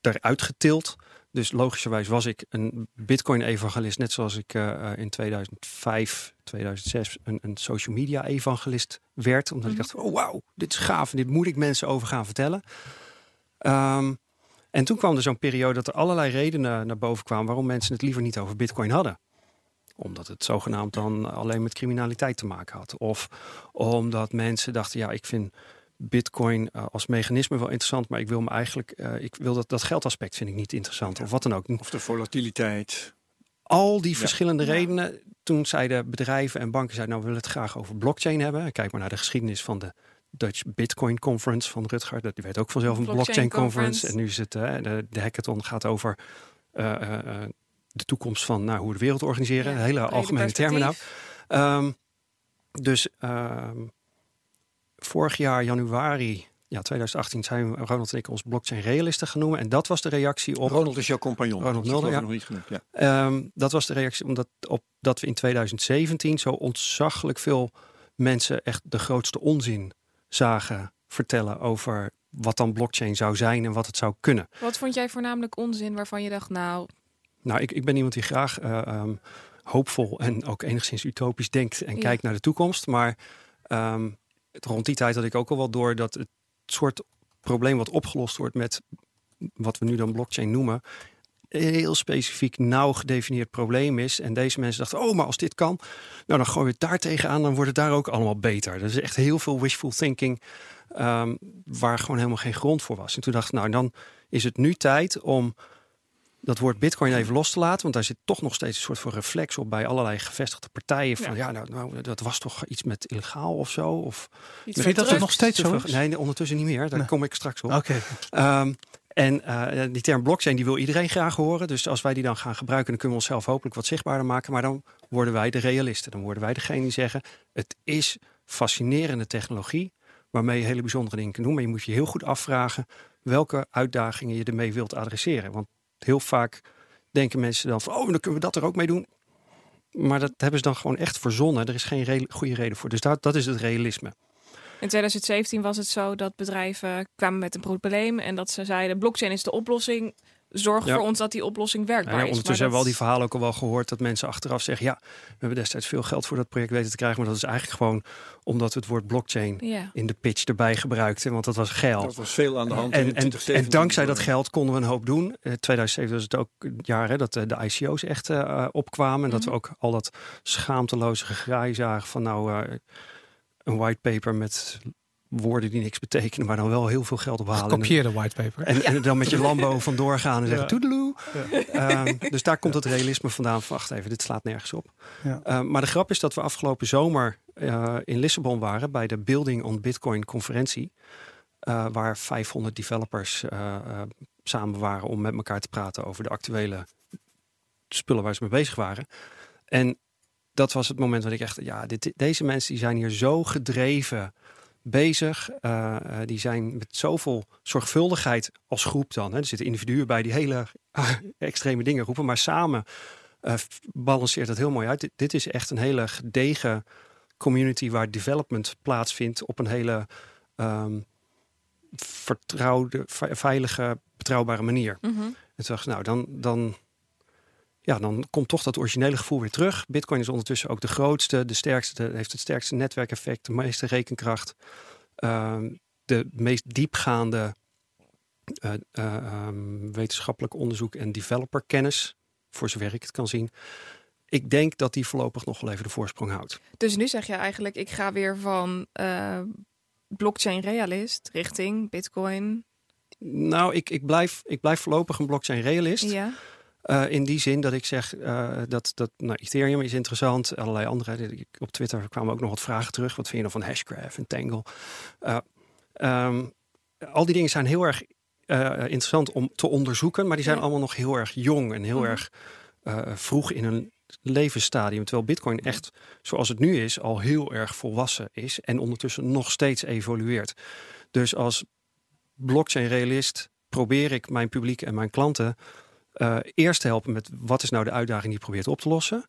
eruit getild. Dus logischerwijs was ik een Bitcoin-evangelist, net zoals ik uh, in 2005, 2006 een, een social media-evangelist werd. Omdat mm -hmm. ik dacht, oh wauw, dit is gaaf en dit moet ik mensen over gaan vertellen. Um, en toen kwam er zo'n periode dat er allerlei redenen naar boven kwamen waarom mensen het liever niet over Bitcoin hadden. Omdat het zogenaamd dan alleen met criminaliteit te maken had. Of omdat mensen dachten, ja, ik vind Bitcoin uh, als mechanisme wel interessant, maar ik wil me eigenlijk, uh, ik wil dat, dat geldaspect vind ik niet interessant. Ja. Of wat dan ook. Of de volatiliteit. Al die ja. verschillende ja. redenen. Toen zeiden bedrijven en banken, zeiden, nou we willen het graag over blockchain hebben. Kijk maar naar de geschiedenis van de Dutch Bitcoin Conference van Rutger. Dat die weet ook vanzelf een blockchain, blockchain conference. conference. En nu is het uh, de, de hackathon gaat over uh, uh, de toekomst van nou, hoe we de wereld organiseren. Ja, hele algemene termen nou. Um, dus um, vorig jaar januari. Ja, 2018 zijn Ronald en ik ons blockchain realisten gaan noemen. En dat was de reactie op... Ronald is jouw compagnon. Ronald Mulder, ja. nog niet genoemd, ja. Um, dat was de reactie omdat op, dat we in 2017 zo ontzaglijk veel mensen echt de grootste onzin zagen vertellen over wat dan blockchain zou zijn en wat het zou kunnen. Wat vond jij voornamelijk onzin waarvan je dacht, nou... Nou, ik, ik ben iemand die graag uh, um, hoopvol en ook enigszins utopisch denkt en Ja. kijkt naar de toekomst. Maar um, rond die tijd had ik ook al wel door dat het soort probleem wat opgelost wordt met wat we nu dan blockchain noemen, heel specifiek nauw gedefinieerd probleem is. En deze mensen dachten, oh, maar als dit kan, nou dan gooien we het daar tegenaan, dan wordt het daar ook allemaal beter. Er is echt heel veel wishful thinking um, waar gewoon helemaal geen grond voor was. En toen dacht ik, nou dan is het nu tijd om dat woord bitcoin even los te laten. Want daar zit toch nog steeds een soort van reflex op bij allerlei gevestigde partijen. Van ja, Ja. nou, nou, dat was toch iets met illegaal of zo? Of Iets Vind je dat er nog steeds te zo is? Nee, nee, ondertussen niet meer. Daar Nee. kom ik straks op. Oké. Ehm, en eh, die term blockchain die wil iedereen graag horen. Dus als wij die dan gaan gebruiken, dan kunnen we onszelf hopelijk wat zichtbaarder maken. Maar dan worden wij de realisten. Dan worden wij degene die zeggen: het is fascinerende technologie waarmee je hele bijzondere dingen kunt doen. Maar je moet je heel goed afvragen welke uitdagingen je ermee wilt adresseren. Want heel vaak denken mensen dan van: oh, dan kunnen we dat er ook mee doen. Maar dat hebben ze dan gewoon echt verzonnen. Er is geen goede reden voor. Dus dat, dat is het realisme. In 2017 was het zo dat bedrijven kwamen met een probleem en dat ze zeiden blockchain is de oplossing. Zorg Ja. voor ons dat die oplossing werkbaar Ja, is. ondertussen hebben we al die verhalen ook al wel gehoord dat mensen achteraf zeggen: ja, we hebben destijds veel geld voor dat project weten te krijgen, maar dat is eigenlijk gewoon omdat we het woord blockchain Ja. in de pitch erbij gebruikten, want dat was geld. Dat was veel aan de hand. in En, en, 2017. en dankzij dat geld konden we een hoop doen. Eh, 2007 was het ook het jaar hè, dat eh, de ICO's echt eh, opkwamen. En dat we Mhm. ook al dat schaamteloze gegraai zagen van nou eh, een whitepaper met woorden die niks betekenen, maar dan wel heel veel geld ophalen. En- Gekopieerde whitepaper. en, en dan met je Lambo vandoor gaan en zeggen Ja. toedeloe. Ehm, [LAUGHS] dus daar komt het realisme vandaan. van, Wacht even, dit slaat nergens op. Ja. Ehm, maar de grap is dat we afgelopen zomer eh, in Lissabon waren bij de Building on Bitcoin conferentie. eh, waar 500 developers eh, samen waren om met elkaar te praten over de actuele spullen waar ze mee bezig waren. En dat was het moment dat ik echt, ja, dit, deze mensen die zijn hier zo gedreven bezig. Eh, eh, die zijn met zoveel zorgvuldigheid als groep dan. Hè. Er zitten individuen bij die hele [LAUGHS] extreme dingen roepen, maar samen eh, balanceert dat heel mooi uit. Dit, dit is echt een hele gedegen community waar development plaatsvindt op een hele ehm, vertrouwde, ve- veilige, betrouwbare manier. Mhm. En toen dacht ik, nou, dan, dan, ja, dan komt toch dat originele gevoel weer terug. Bitcoin is ondertussen ook de grootste, de sterkste, heeft het sterkste netwerkeffect, de meeste rekenkracht, ehm, de meest diepgaande eh, eh, ehm, wetenschappelijk onderzoek en developerkennis, voor zover ik het kan zien. Ik denk dat die voorlopig nog wel even de voorsprong houdt. Dus nu zeg je eigenlijk, ik ga weer van eh, blockchain realist richting bitcoin. Nou, ik, ik, blijf, ik blijf voorlopig een blockchain realist. Ja. Eh, in die zin dat ik zeg eh, dat, dat nou, Ethereum is interessant. Allerlei andere. Op Twitter kwamen ook nog wat vragen terug. Wat vind je nou van Hashgraph en Tangle? Eh, ehm, al die dingen zijn heel erg interessant om te onderzoeken. Maar die zijn Ja. allemaal nog heel erg jong en heel Mhm. erg vroeg in hun levensstadium. Terwijl Bitcoin echt, zoals het nu is, al heel erg volwassen is. En ondertussen nog steeds evolueert. Dus als blockchain-realist probeer ik mijn publiek en mijn klanten eh, eerst te helpen met wat is nou de uitdaging die je probeert op te lossen.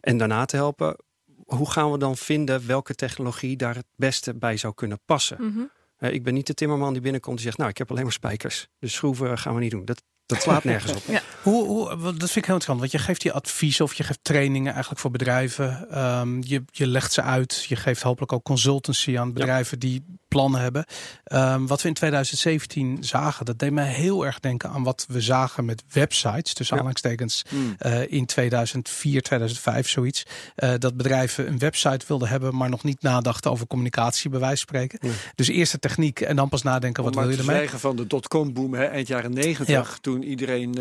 En daarna te helpen, hoe gaan we dan vinden welke technologie daar het beste bij zou kunnen passen. Mhm. Eh, ik ben niet de timmerman die binnenkomt en zegt, nou ik heb alleen maar spijkers. Dus schroeven gaan we niet doen. Dat, dat slaat [LAUGHS] nergens op. Ja. Hoe, hoe, dat vind ik heel interessant, want je geeft die advies of je geeft trainingen eigenlijk voor bedrijven. Ehm, je, je legt ze uit. Je geeft hopelijk ook consultancy aan bedrijven die plannen hebben. Ehm, wat we in 2017 zagen, dat deed mij heel erg denken aan wat we zagen met websites, tussen aanhalingstekens, eh, in 2004, 2005, zoiets. Eh, dat bedrijven een website wilden hebben, maar nog niet nadachten over communicatie, bij wijze van spreken. Dus eerst de techniek en dan pas nadenken, wat Om wil je ermee? zwijgen van de dotcom-boom hè, eind jaren negentig. Toen iedereen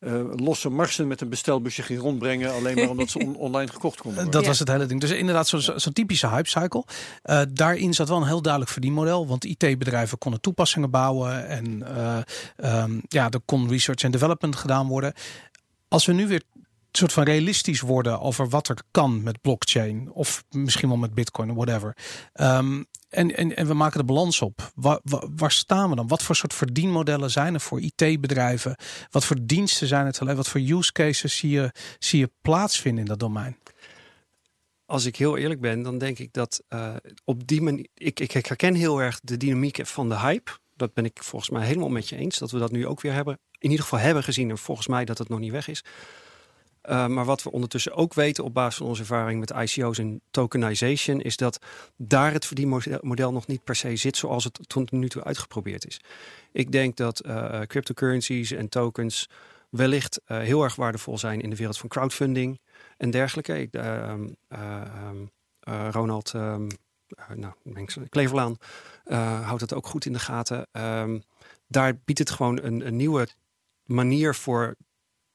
eh, losse marsen met een bestelbusje ging rondbrengen. Alleen maar omdat ze on- [LAUGHS] online gekocht konden worden. Dat Ja. was het hele ding. Dus inderdaad, zo'n zo zo'n typische hypecycle. Eh daarin zat wel een heel duidelijk verdienmodel. Want IT-bedrijven konden toepassingen bouwen. En eh, ehm, ja, er kon research en development gedaan worden. Als we nu weer soort van realistisch worden over wat er kan met blockchain. Of misschien wel met bitcoin, whatever. Ehm, en, en, en we maken de balans op. Waar, staan we dan? Wat voor soort verdienmodellen zijn er voor IT-bedrijven? Wat voor diensten zijn te leveren? Wat voor use cases zie je, zie je plaatsvinden in dat domein? Als ik heel eerlijk ben, dan denk ik dat eh, op die manier. Ik, ik, herken heel erg de dynamiek van de hype. Dat ben ik volgens mij helemaal met je eens. Dat we dat nu ook weer hebben. In ieder geval hebben gezien. En volgens mij dat het nog niet weg is. Uh, maar wat we ondertussen ook weten op basis van onze ervaring met ICO's en tokenization, is dat daar het verdienmodel nog niet per se zit zoals het tot nu toe uitgeprobeerd is. Ik denk dat uh, cryptocurrencies en tokens wellicht heel erg waardevol zijn in de wereld van crowdfunding en dergelijke. Ik, uh, Ronald um, nou, Kleverlaan houdt dat ook goed in de gaten. Daar biedt het gewoon een, nieuwe manier voor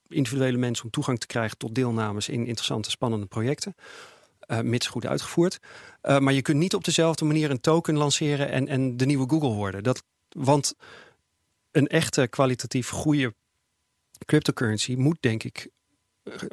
individuele mensen om toegang te krijgen tot deelnames in interessante, spannende projecten. Mits goed uitgevoerd. Maar je kunt niet op dezelfde manier een token lanceren en, en de nieuwe Google worden. Dat, want een echte kwalitatief goede cryptocurrency moet, denk ik,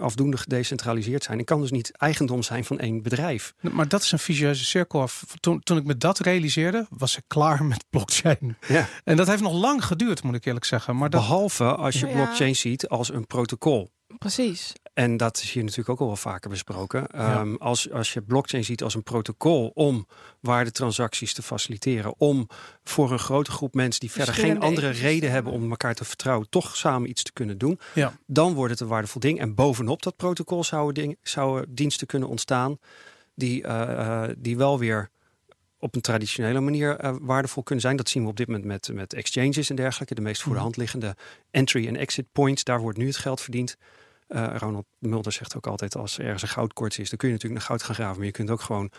afdoende gedecentraliseerd zijn. En kan dus niet eigendom zijn van één bedrijf. Maar dat is een vicieuze cirkel af. Toen, toen ik me dat realiseerde, was ik klaar [LAUGHS] met blockchain. Ja. En dat heeft nog lang geduurd, moet ik eerlijk zeggen. Maar dat... Behalve als je Ja. blockchain ziet als een protocol. Precies. En dat is hier natuurlijk ook al wel vaker besproken. Ja. Um, als, als je blockchain ziet als een protocol om waardetransacties te faciliteren, om voor een grote groep mensen die verder geen andere reden hebben om elkaar te vertrouwen, toch samen iets te kunnen doen, Ja. dan wordt het een waardevol ding. En bovenop dat protocol zouden, ding, zouden diensten kunnen ontstaan die, uh, uh, die wel weer op een traditionele manier uh, waardevol kunnen zijn. Dat zien we op dit moment met, met exchanges en dergelijke. De meest voor de hand liggende entry- en exit points. Daar wordt nu het geld verdiend. Uh, Ronald Mulder zegt ook altijd, als er ergens een goudkorts is, dan kun je natuurlijk naar goud gaan graven. Maar je kunt ook gewoon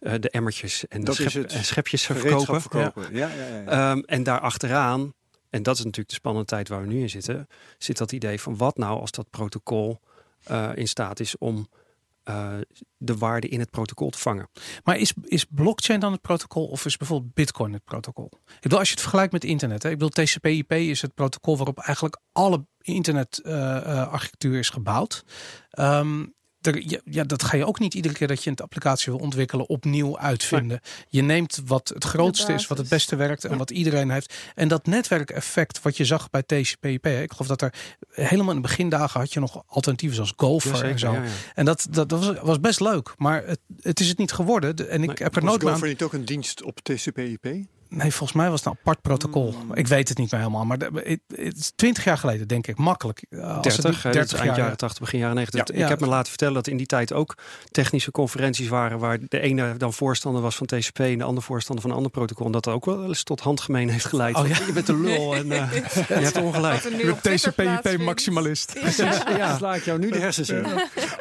uh, de emmertjes en de Dat is schep, het. en schepjes verkopen. verkopen. Ja. Ja, ja, ja. Um, en daar achteraan, en dat is natuurlijk de spannende tijd waar we nu in zitten, zit dat idee van wat nou als dat protocol uh, in staat is om uh, de waarde in het protocol te vangen. Maar is, is blockchain dan het protocol of is bijvoorbeeld bitcoin het protocol? Ik bedoel, als je het vergelijkt met internet. Hè? Ik bedoel, TCP/IP is het protocol waarop eigenlijk alle internetarchitectuur is gebouwd. Um, er, ja, ja, dat ga je ook niet iedere keer dat je een applicatie wil ontwikkelen opnieuw uitvinden. Je neemt wat het grootste is, wat het beste werkt en wat iedereen heeft. En dat netwerkeffect wat je zag bij TCP/IP. Ik geloof dat er helemaal in de begindagen had je nog alternatieven zoals Gopher Jazeker, en zo. En dat, dat, dat was, was best leuk, maar het, het is het niet geworden. De- En ik heb er Was nooit meer aan Gopher niet ook een dienst op TCP/IP? Nee, volgens mij was het een apart protocol. Hmm. Ik weet het niet meer helemaal. Maar de- het, het is twintig jaar geleden, denk ik. Makkelijk. Uh, het 30, niet hè, dit is eind jaar, jaren 80, begin jaren 90. Ja. ik Ja. heb me laten vertellen dat in die tijd ook technische conferenties waren waar de ene dan voorstander was van TCP en de andere voorstander van een ander protocol. En dat dat ook wel eens tot handgemeen heeft geleid. Oh, ja. Je bent een lul en eh, [LAUGHS] je hebt ongelijk. Wat er nu op Twitter plaatsvindt. maximalist. Ja. Sla ik jou nu de hersens in.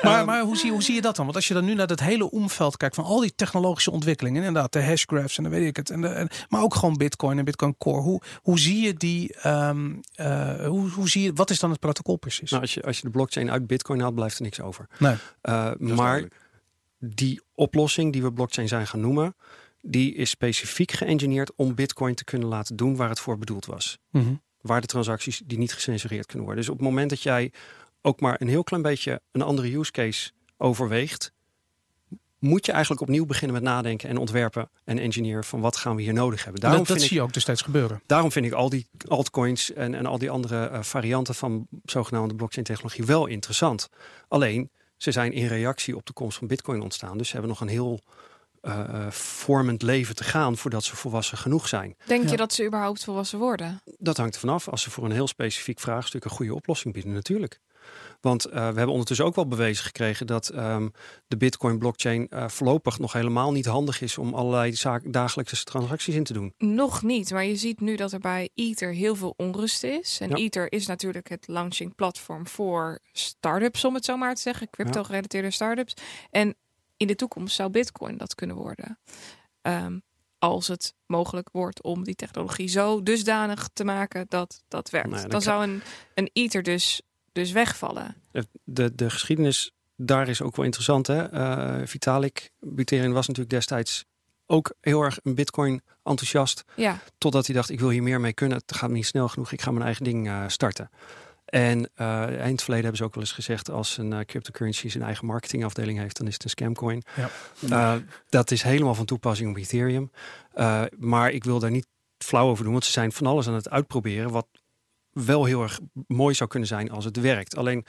Maar, maar hoe, zie, hoe zie je dat dan? Want als je dan nu naar dat hele omveld kijkt van al die technologische ontwikkelingen, inderdaad, de hashgraphs en dan weet ik het. En de, en, maar ook gewoon Bitcoin en Bitcoin Core. Hoe, hoe zie je die? ehm, eh, hoe, hoe zie je, wat is dan het protocol precies? Nou, als, je, als je de blockchain uit Bitcoin haalt, blijft er niks over. nee. Uh, is maar duidelijk. die oplossing die we blockchain zijn gaan noemen, die is specifiek geëngineerd om Bitcoin te kunnen laten doen waar het voor bedoeld was. Mhm. Waar de transacties die niet gecensureerd kunnen worden. Dus op het moment dat jij ook maar een heel klein beetje een andere use case overweegt, moet je eigenlijk opnieuw beginnen met nadenken en ontwerpen en engineeren van wat gaan we hier nodig hebben. Daarom, dat dat vind, zie ik, je ook dus steeds gebeuren. daarom vind ik al die altcoins en, en al die andere eh, varianten van zogenaamde blockchain technologie wel interessant. Alleen, ze zijn in reactie op de komst van bitcoin ontstaan. Dus ze hebben nog een heel eh, eh, vormend leven te gaan voordat ze volwassen genoeg zijn. Denk Ja. je dat ze überhaupt volwassen worden? Dat hangt er vanaf. Als ze voor een heel specifiek vraagstuk een goede oplossing bieden, natuurlijk. Want eh, we hebben ondertussen ook wel bewezen gekregen dat ehm, de Bitcoin-blockchain eh, voorlopig nog helemaal niet handig is om allerlei zaak, dagelijkse transacties in te doen. Nog niet, maar je ziet nu dat er bij Ether heel veel onrust is. En Ja. Ether is natuurlijk het launching platform voor startups, om het zo maar te zeggen, crypto-gerelateerde startups. En in de toekomst zou Bitcoin dat kunnen worden. Ehm, als het mogelijk wordt om die technologie zo dusdanig te maken dat dat werkt. Nou dan dan zou een, een Ether dus, dus wegvallen. De, de geschiedenis daar is ook wel interessant. Hè? Eh, Vitalik Buterin was natuurlijk destijds ook heel erg een Bitcoin enthousiast. Ja, Totdat hij dacht, ik wil hier meer mee kunnen. Het gaat me niet snel genoeg. Ik ga mijn eigen ding eh, starten. En eh eind het verleden hebben ze ook wel eens gezegd... als een cryptocurrency zijn eigen marketingafdeling heeft... dan is het een scamcoin. Ja. Eh, dat is helemaal van toepassing op Ethereum. Eh, maar ik wil daar niet flauw over doen... want ze zijn van alles aan het uitproberen... wat wel heel erg mooi zou kunnen zijn als het werkt. Alleen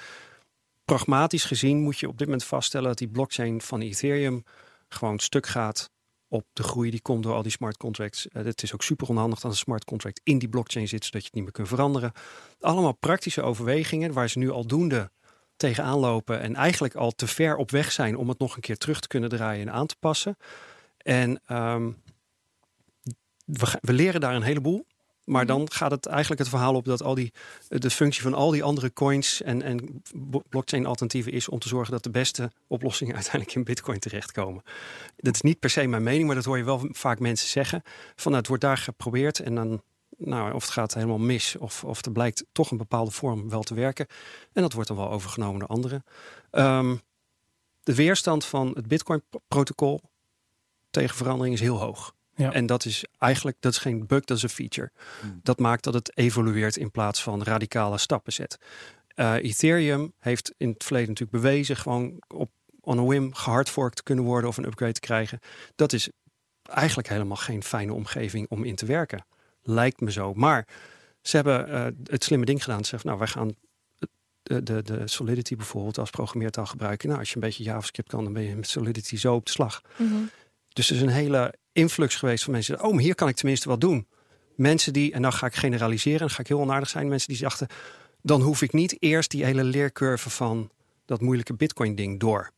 pragmatisch gezien moet je op dit moment vaststellen... dat die blockchain van Ethereum gewoon stuk gaat op de groei die komt door al die smart contracts. Eh, het is ook super onhandig dat een smart contract in die blockchain zit, zodat je het niet meer kunt veranderen. Allemaal praktische overwegingen waar ze nu aldoende tegenaan lopen en eigenlijk al te ver op weg zijn om het nog een keer terug te kunnen draaien en aan te passen. En ehm, we leren daar een heleboel. Maar Mhm. dan gaat het eigenlijk het verhaal op dat al die, de functie van al die andere coins en, en blockchain alternatieven is om te zorgen dat de beste oplossingen [LAUGHS] uiteindelijk in bitcoin terechtkomen. Dat is niet per se mijn mening, maar dat hoor je wel vaak mensen zeggen. Van nou, het wordt daar geprobeerd en dan, nou, of het gaat helemaal mis, of, of er blijkt toch een bepaalde vorm wel te werken. En dat wordt dan wel overgenomen door anderen. Ehm, de weerstand van het Bitcoin-protocol tegen verandering is heel hoog. Ja. En dat is eigenlijk, dat is geen bug, dat is een feature. Hmm. Dat maakt dat het evolueert in plaats van radicale stappen zet. Eh, Ethereum heeft in het verleden natuurlijk bewezen gewoon op on a whim gehardforkt te kunnen worden of een upgrade te krijgen. Dat is eigenlijk helemaal geen fijne omgeving om in te werken. Lijkt me zo. Maar ze hebben eh, het slimme ding gedaan. Ze zeggen, nou, wij gaan de, de, de Solidity bijvoorbeeld als programmeertaal gebruiken. Nou, als je een beetje JavaScript kan, dan ben je met Solidity zo op de slag. Mhm. Dus er is een hele influx geweest van mensen. Oh, maar hier kan ik tenminste wat doen. Mensen die, en dan ga ik generaliseren, dan ga ik heel onaardig zijn. Mensen die dachten, dan hoef ik niet eerst die hele leercurve van dat moeilijke Bitcoin ding door.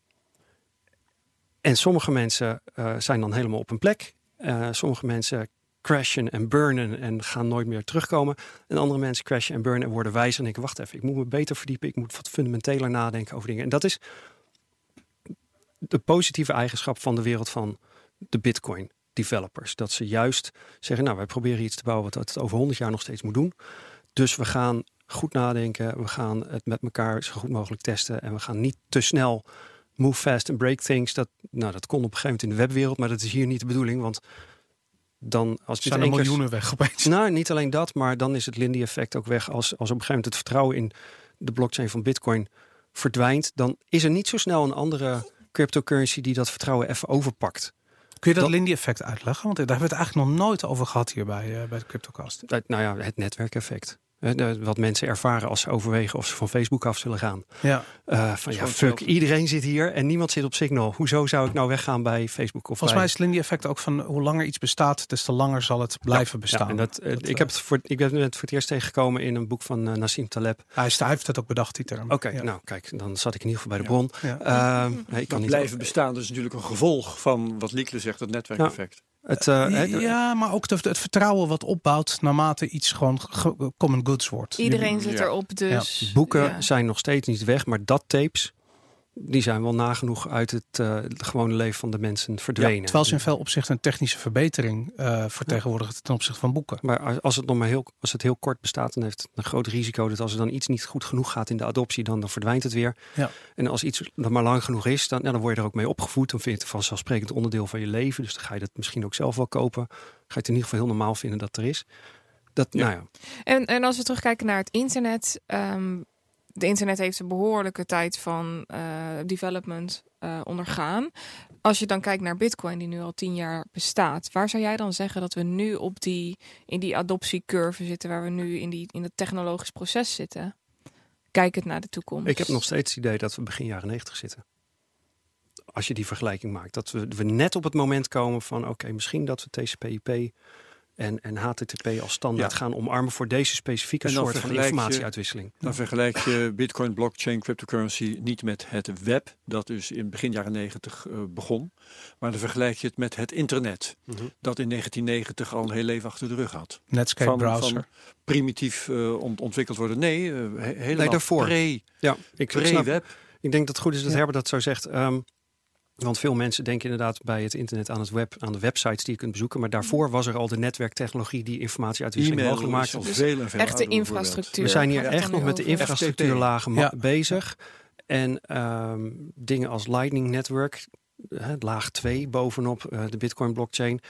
En sommige mensen eh, zijn dan helemaal op hun plek. Eh, sommige mensen crashen en burnen en gaan nooit meer terugkomen. En andere mensen crashen en burnen en worden wijzer en denken, wacht even, ik moet me beter verdiepen. Ik moet wat fundamenteler nadenken over dingen. En dat is de positieve eigenschap van de wereld van de Bitcoin developers. Dat ze juist zeggen, nou wij proberen iets te bouwen wat het over 100 jaar nog steeds moet doen. Dus we gaan goed nadenken, we gaan het met elkaar zo goed mogelijk testen en we gaan niet te snel move fast and break things. Dat, nou, dat kon op een gegeven moment in de webwereld, maar dat is hier niet de bedoeling, want dan als zijn er keer- miljoenen weg opeens. nou, niet alleen dat, maar dan is het Lindy-effect ook weg als, als op een gegeven moment het vertrouwen in de blockchain van Bitcoin verdwijnt, dan is er niet zo snel een andere cryptocurrency die dat vertrouwen even overpakt. Kun je dat, Dat- Lindy-effect uitleggen? Want daar hebben we het eigenlijk nog nooit over gehad hier bij, eh, bij de CryptoCast. Dat- nou ja, het netwerkeffect. Wat mensen ervaren als ze overwegen of ze van Facebook af zullen gaan. Ja. Eh, van ja, fuck, iedereen zit hier en niemand zit op Signal. Hoezo zou ik nou weggaan bij Facebook of Volgens mij is het Lindy-effect ook van hoe langer iets bestaat, des te langer zal het blijven bestaan. Ja, en dat, eh, Dat, ik, eh, heb het voor, ik ben het voor het eerst tegengekomen in een boek van Nassim Taleb. hij, is, hij heeft het ook bedacht, die term. Oké, Ja. nou kijk, dan zat ik in ieder geval bij de bron. Ja. Ehm, nee, ik kan niet blijven bestaan, dat is natuurlijk een gevolg van wat Liekle zegt, het netwerkeffect. Het, eh, ja, maar ook het vertrouwen wat opbouwt naarmate iets gewoon ge- common goods wordt. Iedereen zit Ja. erop, dus... boeken ja. zijn nog steeds niet weg, maar dat tapes, die zijn wel nagenoeg uit het, eh, gewone leven van de mensen Ja, verdwenen. terwijl ze in veel opzichten een technische verbetering eh vertegenwoordigen ten opzichte van boeken. Maar als- als het nog maar heel, als het heel kort bestaat, dan heeft het een groot risico dat als er dan iets niet goed genoeg gaat in de adoptie, dan, dan verdwijnt het weer. Ja. En als iets dan maar lang genoeg is, dan, ja, dan word je er ook mee opgevoed. Dan vind je het vanzelfsprekend onderdeel van je leven. Dus dan ga je dat misschien ook zelf wel kopen. Ga je het in ieder geval heel normaal vinden dat er is. Dat, Ja. nou ja, En, en als we terugkijken naar het internet. ehm de internet heeft een behoorlijke tijd van eh, development eh, ondergaan. Als je dan kijkt naar Bitcoin, die nu al tien jaar bestaat, waar zou jij dan zeggen dat we nu op die, in die adoptiecurve zitten, waar we nu in, die, in het technologisch proces zitten? Kijkend naar de toekomst. Ik heb nog steeds het idee dat we begin jaren 90 zitten. Als je die vergelijking maakt. Dat we, we net op het moment komen van oké, misschien dat we TCP/IP en, en HTTP als standaard Ja. gaan omarmen voor deze specifieke soort van informatieuitwisseling. Dan vergelijk je Bitcoin, blockchain, cryptocurrency niet met het web, dat dus in begin jaren 90 eh, begon. Maar dan vergelijk je het met het internet, dat in 1990 al een heel leven achter de rug had. Netscape Van- browser. van primitief eh, ont- ontwikkeld worden. Nee, he- helemaal daarvoor. pre- Ja, ik, pre-web. ik denk dat het goed is dat Ja. Herbert dat zo zegt. Ehm, want veel mensen denken inderdaad bij het internet aan het web, aan de websites die je kunt bezoeken. Maar daarvoor was er al de netwerktechnologie die informatieuitwisseling mogelijk al Dus veel en veel Echte infrastructuur. We zijn hier echt nog met de infrastructuurlagen Ja. bezig. En ehm, dingen als Lightning Network, eh, laag 2 bovenop eh, de Bitcoin blockchain,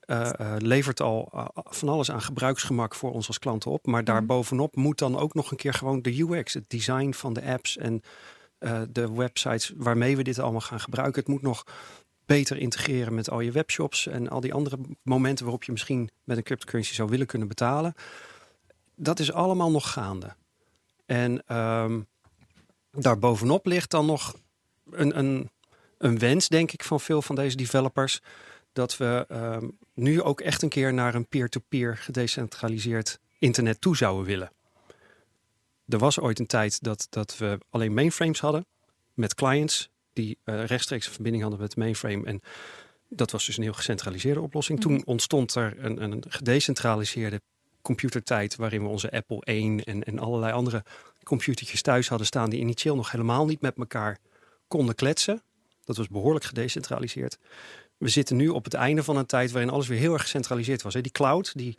eh, eh, levert al van alles aan gebruiksgemak voor ons als klanten op. Maar daar Mhm. bovenop moet dan ook nog een keer gewoon de UX, het design van de apps en eh, de websites waarmee we dit allemaal gaan gebruiken. Het moet nog beter integreren met al je webshops en al die andere momenten waarop je misschien met een cryptocurrency zou willen kunnen betalen. Dat is allemaal nog gaande. En ehm daarbovenop ligt dan nog een, een, een wens, denk ik, van veel van deze developers. Dat we ehm, nu ook echt een keer naar een peer-to-peer gedecentraliseerd internet toe zouden willen. Er was ooit een tijd dat, dat we alleen mainframes hadden met clients die eh, rechtstreeks een verbinding hadden met het mainframe. En dat was dus een heel gecentraliseerde oplossing. Toen ontstond er een, een gedecentraliseerde computertijd waarin we onze Apple 1 en, en allerlei andere computertjes thuis hadden staan die initieel nog helemaal niet met elkaar konden kletsen. Dat was behoorlijk gedecentraliseerd. We zitten nu op het einde van een tijd waarin alles weer heel erg gecentraliseerd was. Hè. Die cloud, die,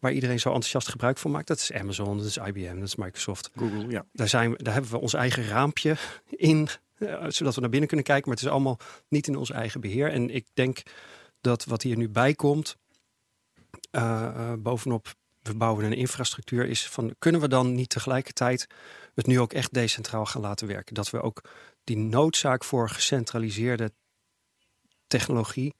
waar iedereen zo enthousiast gebruik van maakt, dat is Amazon, dat is IBM, dat is Microsoft. Google, ja. Daar, zijn daar hebben we ons eigen raampje [LAUGHS] in, eh, zodat we naar binnen kunnen kijken. Maar het is allemaal niet in ons eigen beheer. En ik denk dat wat hier nu bij komt, eh, bovenop we bouwen een infrastructuur, is van kunnen we dan niet tegelijkertijd het nu ook echt decentraal gaan laten werken? Dat we ook die noodzaak voor gecentraliseerde technologie,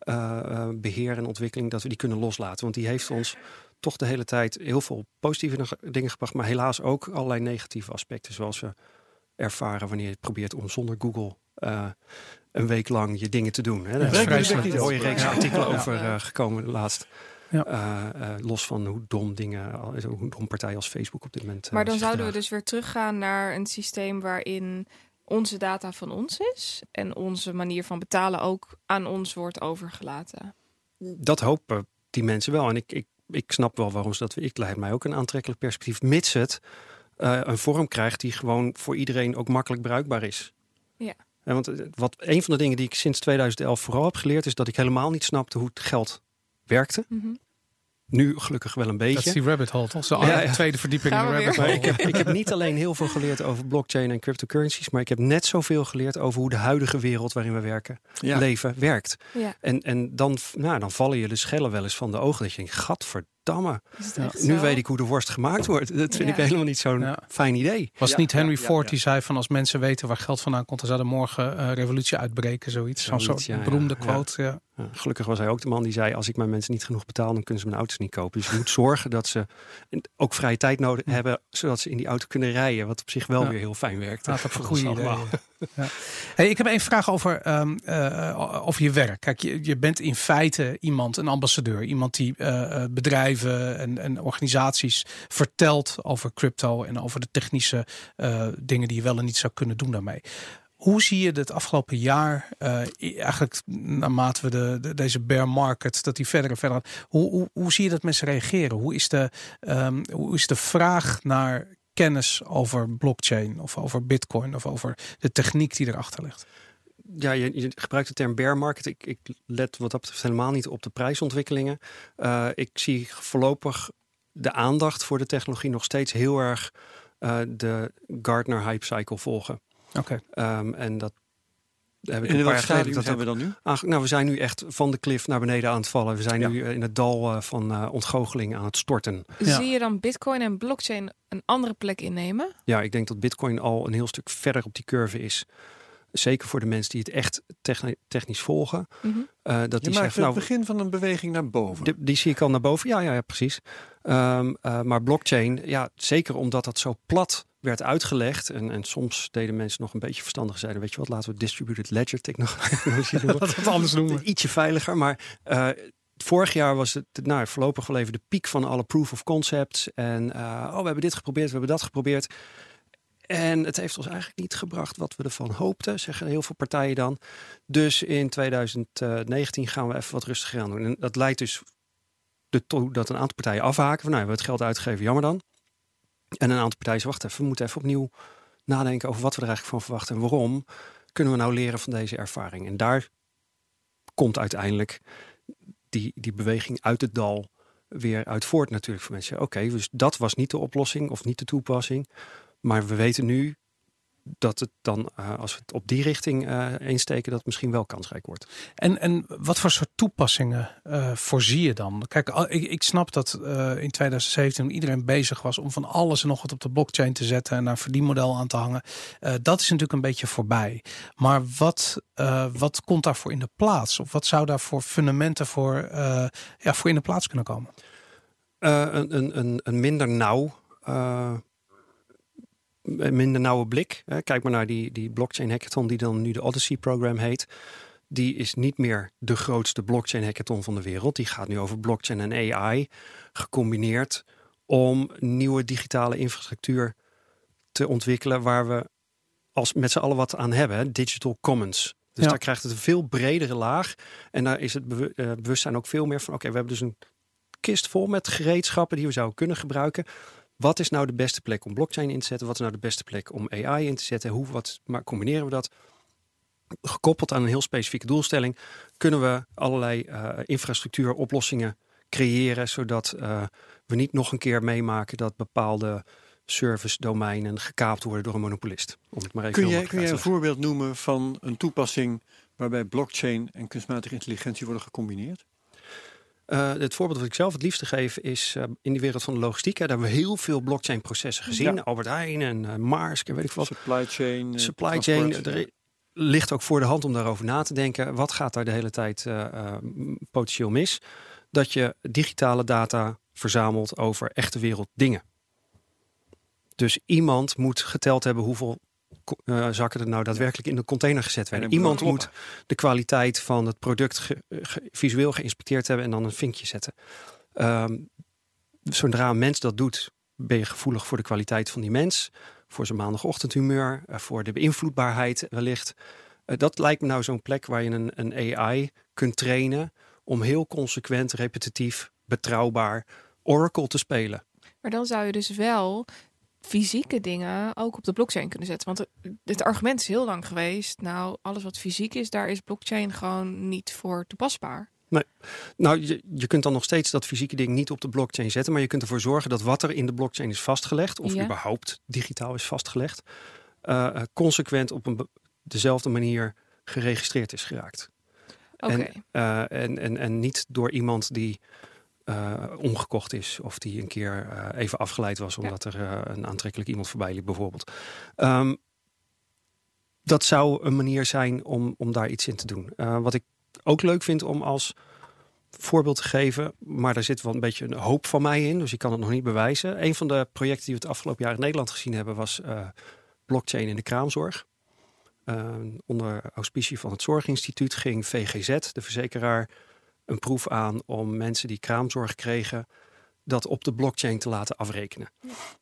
eh, eh, beheer en ontwikkeling, dat we die kunnen loslaten. Want die heeft ons toch de hele tijd heel veel positieve dingen gebracht, maar helaas ook allerlei negatieve aspecten, zoals we ervaren wanneer je probeert om zonder Google eh, een week lang je dingen te doen. Hè. Daar is Ja, een mooie reeks artikelen Ja. over eh, gekomen laatst. Ja. Eh, eh, los van hoe dom dingen, hoe dom partijen als Facebook op dit moment. Maar dan zouden we dus weer teruggaan naar een systeem waarin onze data van ons is en onze manier van betalen ook aan ons wordt overgelaten. Dat hopen die mensen wel. En ik, ik, ik snap wel waarom ze dat. Ik lijkt mij ook een aantrekkelijk perspectief, mits het eh, een vorm krijgt die gewoon voor iedereen ook makkelijk bruikbaar is. Ja. En want eh, wat een van de dingen die ik sinds 2011 vooral heb geleerd, is dat ik helemaal niet snapte hoe het geld werkte. Mhm. Nu gelukkig wel een Dat is beetje. die rabbit hole, toch? Zo, Ja, ja. tweede verdieping in de rabbit hole. ik heb, ik heb niet alleen heel veel geleerd over blockchain en cryptocurrencies, maar ik heb net zoveel geleerd over hoe de huidige wereld waarin we werken, Ja. leven, werkt. Ja. En, en dan, nou, dan vallen je de schellen wel eens van de ogen. Dat je denkt, Gadverdamme. Nu zo? weet ik hoe de worst gemaakt wordt. Dat vind ik helemaal niet zo'n Ja. fijn idee. Was het niet Henry Ford ja. die zei van als mensen weten waar geld vandaan komt, dan zou er morgen eh, revolutie uitbreken, zoiets. Zo'n soort ja, beroemde ja. quote. Ja. Ja, gelukkig was hij ook de man die zei: Als ik mijn mensen niet genoeg betaal, dan kunnen ze mijn auto's niet kopen. Dus je moet zorgen dat ze [LAUGHS] ook vrije tijd nodig hebben, zodat ze in die auto kunnen rijden. Wat op zich wel Ja. weer heel fijn werkt. Dat [LAUGHS] is een Voor ons goede idee. allemaal. Ja. Hey, ik heb één vraag over, ehm, eh, over je werk. Kijk, je, je bent in feite iemand, een ambassadeur. Iemand die eh, eh, en, organisaties vertelt over crypto en over de technische eh, dingen die je wel en niet zou kunnen doen daarmee. Hoe zie je het afgelopen jaar, eh, eigenlijk naarmate we de, de- deze bear market, dat die verder en verder hoe, hoe, hoe zie je dat mensen reageren? Hoe is de, ehm, hoe is de vraag naar kennis over blockchain of over bitcoin of over de techniek die erachter ligt? Ja, je, je gebruikt de term bear market. Ik, ik let wat dat betreft helemaal niet op de prijsontwikkelingen. Eh, ik zie voorlopig de aandacht voor de technologie nog steeds heel erg eh, de Gartner hype cycle volgen. Oké. Ehm, en dat heb ik En een in paar jaar geleden dat ook we dan nu? aange- Nou, we zijn nu echt van de klif naar beneden aan het vallen. We zijn Ja. nu eh, in het dal van eh, ontgoocheling aan het storten. Ja. Zie je dan bitcoin en blockchain een andere plek innemen? Ja, ik denk dat Bitcoin al een heel stuk verder op die curve is. Zeker voor de mensen die het echt techni- technisch volgen. Mhm. eh, dat Je die zeggen, het nou, begin van een beweging naar boven. Die, die zie ik al naar boven. Ja, ja, ja precies. Ehm, eh, maar blockchain, ja, zeker omdat dat zo plat werd uitgelegd. En, en soms deden mensen nog een beetje verstandig zeiden, weet je wat, laten we distributed ledger technologie [LAUGHS] doen. Laten we het anders noemen. Ietsje veiliger, maar eh, vorig jaar was het nou, voorlopig wel even de piek van alle proof of concepts. En eh, oh, we hebben dit geprobeerd, we hebben dat geprobeerd. En het heeft ons eigenlijk niet gebracht wat we ervan hoopten, zeggen heel veel partijen dan. Dus in 2019 gaan we even wat rustiger aan doen. En dat leidt dus ertoe dat een aantal partijen afhaken. Van, nou, we het geld uitgegeven, jammer dan. En een aantal partijen wacht even, we moeten even opnieuw nadenken over wat we er eigenlijk van verwachten. En waarom kunnen we nou leren van deze ervaring? En daar komt uiteindelijk die, die beweging uit het dal weer uit voort natuurlijk voor mensen. Oké, dus dat was niet de oplossing of niet de toepassing. Maar we weten nu dat het dan, eh, als we het op die richting eh insteken, dat het misschien wel kansrijk wordt. En, en wat voor soort toepassingen eh, voorzie je dan? Kijk, ik, ik snap dat in 2017 iedereen bezig was om van alles en nog wat op de blockchain te zetten en daar een verdienmodel aan te hangen. Dat is natuurlijk een beetje voorbij. Maar wat, wat komt daarvoor in de plaats? Of wat zou daar voor fundamenten voor, ja, voor in de plaats kunnen komen? Een, een, een, een minder nauw. Een minder nauwe blik. Hè. Kijk maar naar die, die blockchain hackathon die dan nu de Odyssey program heet. Die is niet meer de grootste blockchain hackathon van de wereld. Die gaat nu over blockchain en AI gecombineerd om nieuwe digitale infrastructuur te ontwikkelen waar we als met z'n allen wat aan hebben. Digital commons. Dus Ja. daar krijgt het een veel bredere laag. En daar is het eh, bewustzijn ook veel meer van. Oké, we hebben dus een kist vol met gereedschappen die we zouden kunnen gebruiken. Wat is nou de beste plek om blockchain in te zetten? Wat is nou de beste plek om AI in te zetten? Hoe wat, maar combineren we dat? Gekoppeld aan een heel specifieke doelstelling, kunnen we allerlei eh, infrastructuuroplossingen creëren, zodat eh, we niet nog een keer meemaken dat bepaalde service domeinen gekaapt worden door een monopolist. Om het maar even Kun jij, kun jij een voorbeeld noemen van een toepassing waarbij blockchain en kunstmatige intelligentie worden gecombineerd? Eh, het voorbeeld wat ik zelf het liefste geef is eh, in die wereld van de logistiek. Hè, daar hebben we heel veel blockchain processen gezien. Ja. Albert Heijn en eh Maersk en weet ik wat. Supply chain. Supply chain, er ligt ook voor de hand om daarover na te denken. Wat gaat daar de hele tijd potentieel mis? Dat je digitale data verzamelt over echte wereld dingen. Dus iemand moet geteld hebben hoeveel zakken er nou daadwerkelijk in de container gezet En werden. Iemand kloppen. moet de kwaliteit van het product ge- ge- visueel geïnspecteerd hebben en dan een vinkje zetten. Ehm, zodra een mens dat doet, ben je gevoelig voor de kwaliteit van die mens, voor zijn maandagochtendhumeur, eh, voor de beïnvloedbaarheid wellicht. Eh, dat lijkt me nou zo'n plek waar je een, een AI kunt trainen om heel consequent, repetitief, betrouwbaar Oracle te spelen. Maar dan zou je dus wel fysieke dingen ook op de blockchain kunnen zetten. Want het- argument is heel lang geweest. Nou, alles wat fysiek is, daar is blockchain gewoon niet voor toepasbaar. Nou, je, je kunt dan nog steeds dat fysieke ding niet op de blockchain zetten, maar je kunt ervoor zorgen dat wat er in de blockchain is vastgelegd, of Ja. überhaupt digitaal is vastgelegd, eh, eh, consequent op een dezelfde manier geregistreerd is geraakt. Oké. En, eh, en, en, en niet door iemand die eh, omgekocht is. Of die een keer eh, even afgeleid was omdat er eh, een aantrekkelijk iemand voorbij liep bijvoorbeeld. Ehm, dat zou een manier zijn om, om daar iets in te doen. Wat ik ook leuk vind om als voorbeeld te geven, maar daar zit wel een beetje een hoop van mij in, dus ik kan het nog niet bewijzen. Een van de projecten die we het afgelopen jaar in Nederland gezien hebben was blockchain in de kraamzorg. Uh, onder auspicie van het Zorginstituut ging VGZ, de verzekeraar, een proef aan om mensen die kraamzorg kregen dat op de blockchain te laten afrekenen.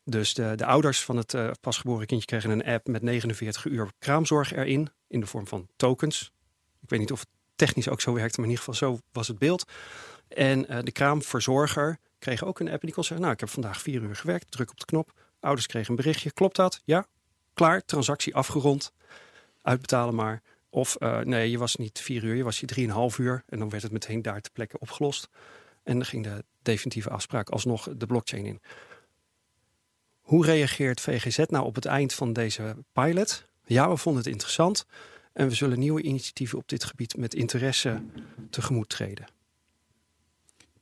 Dus de, de ouders van het uh, pasgeboren kindje kregen een app met 49 uur kraamzorg erin, in de vorm van tokens. Ik weet niet of het technisch ook zo werkte, maar in ieder geval zo was het beeld. En uh, de kraamverzorger kreeg ook een app en die kon zeggen, nou ik heb vandaag vier uur gewerkt, druk op de knop. Ouders kregen een berichtje, klopt dat? Ja, klaar, transactie afgerond, uitbetalen maar. Of uh, nee, je was niet vier uur, je was je drieënhalf uur. En dan werd het meteen daar ter plekke opgelost. En dan ging de definitieve afspraak alsnog de blockchain in. Hoe reageert VGZ nou op het eind van deze pilot? Ja, we vonden het interessant. En we zullen nieuwe initiatieven op dit gebied met interesse tegemoet treden.